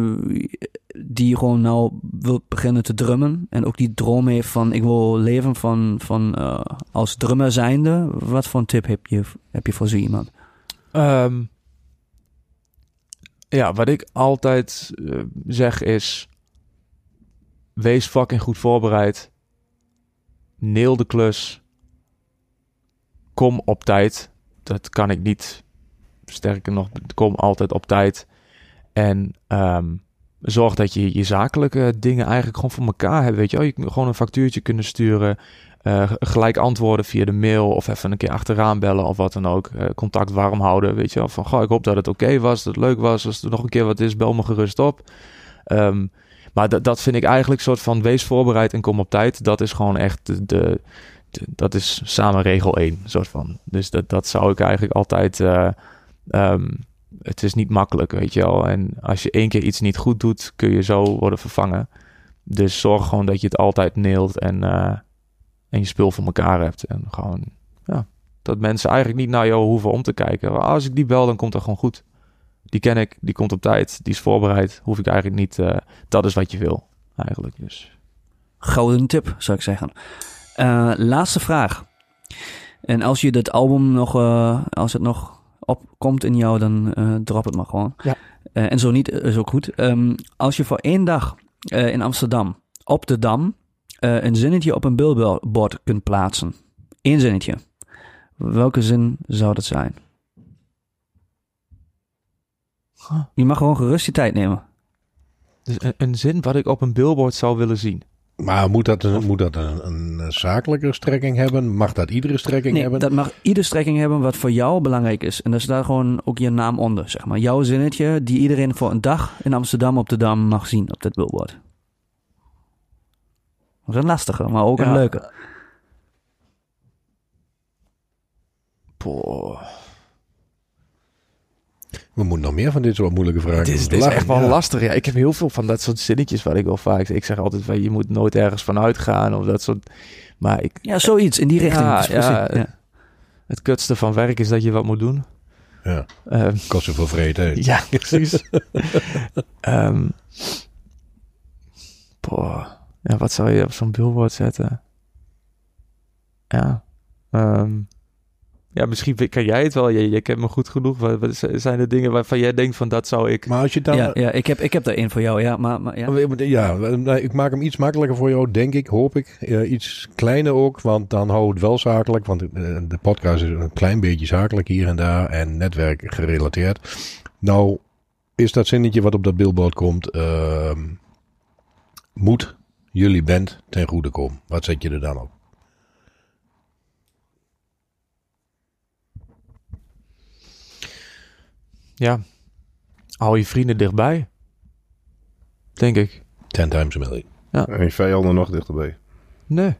die gewoon nou wil beginnen te drummen. En ook die droom heeft van ik wil leven van, van eh, als drummer zijnde. Wat voor een tip heb je, heb je voor zo iemand? Ehm, ja, wat ik altijd eh, zeg is: wees fucking goed voorbereid. Neel de klus. Kom op tijd. Dat kan ik niet. Sterker nog, kom altijd op tijd. En ehm, zorg dat je je zakelijke dingen eigenlijk gewoon voor elkaar hebt. Weet je, wel. je gewoon een factuurtje kunnen sturen. eh, gelijk antwoorden via de mail of even een keer achteraan bellen of wat dan ook. Eh, contact warm houden, weet je. Van, goh, ik hoop dat het oké was, dat het leuk was. Als er nog een keer wat is, bel me gerust op. Ehm, maar dat, dat vind ik eigenlijk een soort van wees voorbereid en kom op tijd. Dat is gewoon echt de, dat is samen regel één, soort van. Dus dat, dat zou ik eigenlijk altijd... eh, ehm, het is niet makkelijk, weet je wel. En als je één keer iets niet goed doet, kun je zo worden vervangen. Dus zorg gewoon dat je het altijd neelt en, eh, en je spul voor elkaar hebt. En gewoon, ja, dat mensen eigenlijk niet naar jou hoeven om te kijken. Als ik die bel, dan komt dat gewoon goed. Die ken ik, die komt op tijd, die is voorbereid. Hoef ik eigenlijk niet, eh, dat is wat je wil, eigenlijk. Dus. Gouden tip, zou ik zeggen. Eh, laatste vraag. En als je dit album nog, als het nog opkomt in jou, dan eh, drop het maar gewoon. Ja. Eh, en zo niet, is ook goed. Ehm, als je voor één dag eh, in Amsterdam, op de Dam, eh, een zinnetje op een billboard kunt plaatsen. Eén zinnetje. Welke zin zou dat zijn? Huh. Je mag gewoon gerust je tijd nemen. Dus een, een zin wat ik op een billboard zou willen zien. Maar moet dat een, moet dat een, een zakelijke strekking hebben? Mag dat iedere strekking Nee, hebben? dat mag ieder strekking hebben wat voor jou belangrijk is. En daar staat gewoon ook je naam onder, zeg maar. Jouw zinnetje die iedereen voor een dag in Amsterdam op de Dam mag zien op dit billboard. Dat is een lastige, maar ook een Ja. leuke. Boah. We moeten nog meer van dit soort moeilijke vragen Het is, echt wel ja. lastig. Ja, ik heb heel veel van dat soort zinnetjes waar ik wel vaak... Ik zeg altijd van, je moet nooit ergens van uitgaan of dat soort... Maar ik, Ja, zoiets in die richting. Ja, ja. het kutste van werk is dat je wat moet doen. Ja, Ehm, kost zoveel ja, precies. Ehm boah. Ja, wat zou je op zo'n billboard zetten? Ja. ehm, ja, misschien kan jij het wel. Je, je kent me goed genoeg. Wat, wat zijn de dingen waarvan jij denkt van dat zou ik... Maar als je dan... Ja, ja, ik, heb, ik heb er één voor jou, ja. Maar, maar, ja. Ja, ik maak hem iets makkelijker voor jou, denk ik, hoop ik. Eh, iets kleiner ook, want dan hou het wel zakelijk. Want eh, de podcast is een klein beetje zakelijk hier en daar en netwerk gerelateerd. Nou, is dat zinnetje wat op dat billboard komt, ehm, moet jullie band ten goede komen. Wat zet je er dan op? Ja. Hou je vrienden dichtbij. Denk ik. Ten times a million. En je vijanden nog dichterbij. Nee.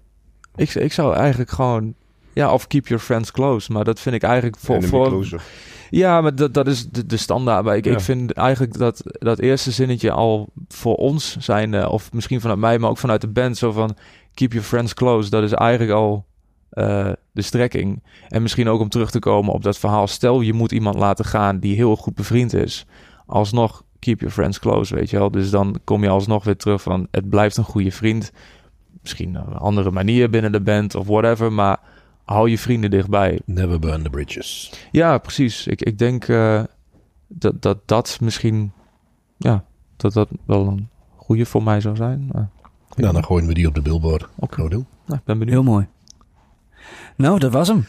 Ik, ik zou eigenlijk gewoon... Ja, of keep your friends close. Maar dat vind ik eigenlijk voor... Voor ja, maar dat, dat is de, de standaard. Maar ik, Ja. ik vind eigenlijk dat, dat eerste zinnetje al voor ons zijn... eh, of misschien vanuit mij, maar ook vanuit de band... zo van keep your friends close. Dat is eigenlijk al eh, de strekking. En misschien ook om terug te komen op dat verhaal. Stel, je moet iemand laten gaan die heel goed bevriend is. Alsnog keep your friends close, weet je wel. Dus dan kom je alsnog weer terug van... het blijft een goede vriend. Misschien op een andere manier binnen de band of whatever. Maar hou je vrienden dichtbij. Never burn the bridges. Ja, precies. Ik, ik denk eh, dat, dat dat misschien... Ja, dat dat wel een goede voor mij zou zijn. Maar, Nou, dan gooien we die op de billboard. Oké. Doen. Nou, ik ben benieuwd. Heel mooi. Nou, dat was hem.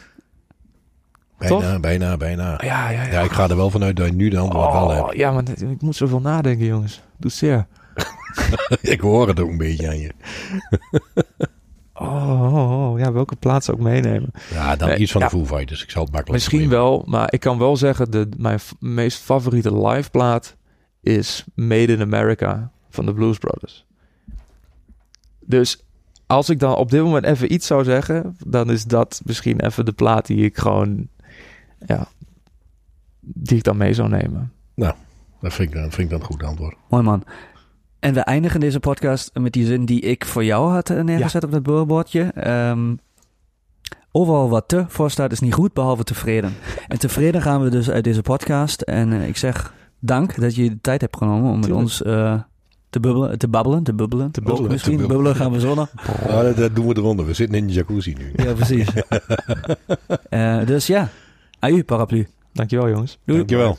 Bijna, Toch? bijna, bijna. Ja, ja, ja. Ja, ik ga er wel vanuit dat je nu de antwoord wel Oh, hebt. ja, maar ik moet zoveel nadenken, jongens. Doe zeer. ik hoor het ook een beetje aan je. Oh, oh, oh, ja, welke plaats ook meenemen? Ja, dan Nee, iets van ja. de Foo Fighters. Ik zal het makkelijk Misschien wel, maar ik kan wel zeggen... De, mijn meest favoriete live plaat is Made in America van de Blues Brothers. Dus als ik dan op dit moment even iets zou zeggen... dan is dat misschien even de plaat die ik gewoon... Ja, die ik dan mee zou nemen. Dat vind ik, dat vind ik dan een goed antwoord. Mooi man. En we eindigen deze podcast met die zin die ik voor jou had eh, neergezet op dat billboardje. Ehm, overal wat te voor staat is niet goed, behalve tevreden. En tevreden gaan we dus uit deze podcast. En eh, ik zeg dank dat je de tijd hebt genomen om met Tuurlijk. ons eh, te, bubbelen, te babbelen. Te bubbelen. Te bubbelen, misschien te bubbelen gaan we zonne. Ah, dat, dat doen we eronder. We zitten in de jacuzzi nu. Ja, precies. Eh, dus ja, aju paraplu. Dankjewel, jongens. Doei. Dankjewel.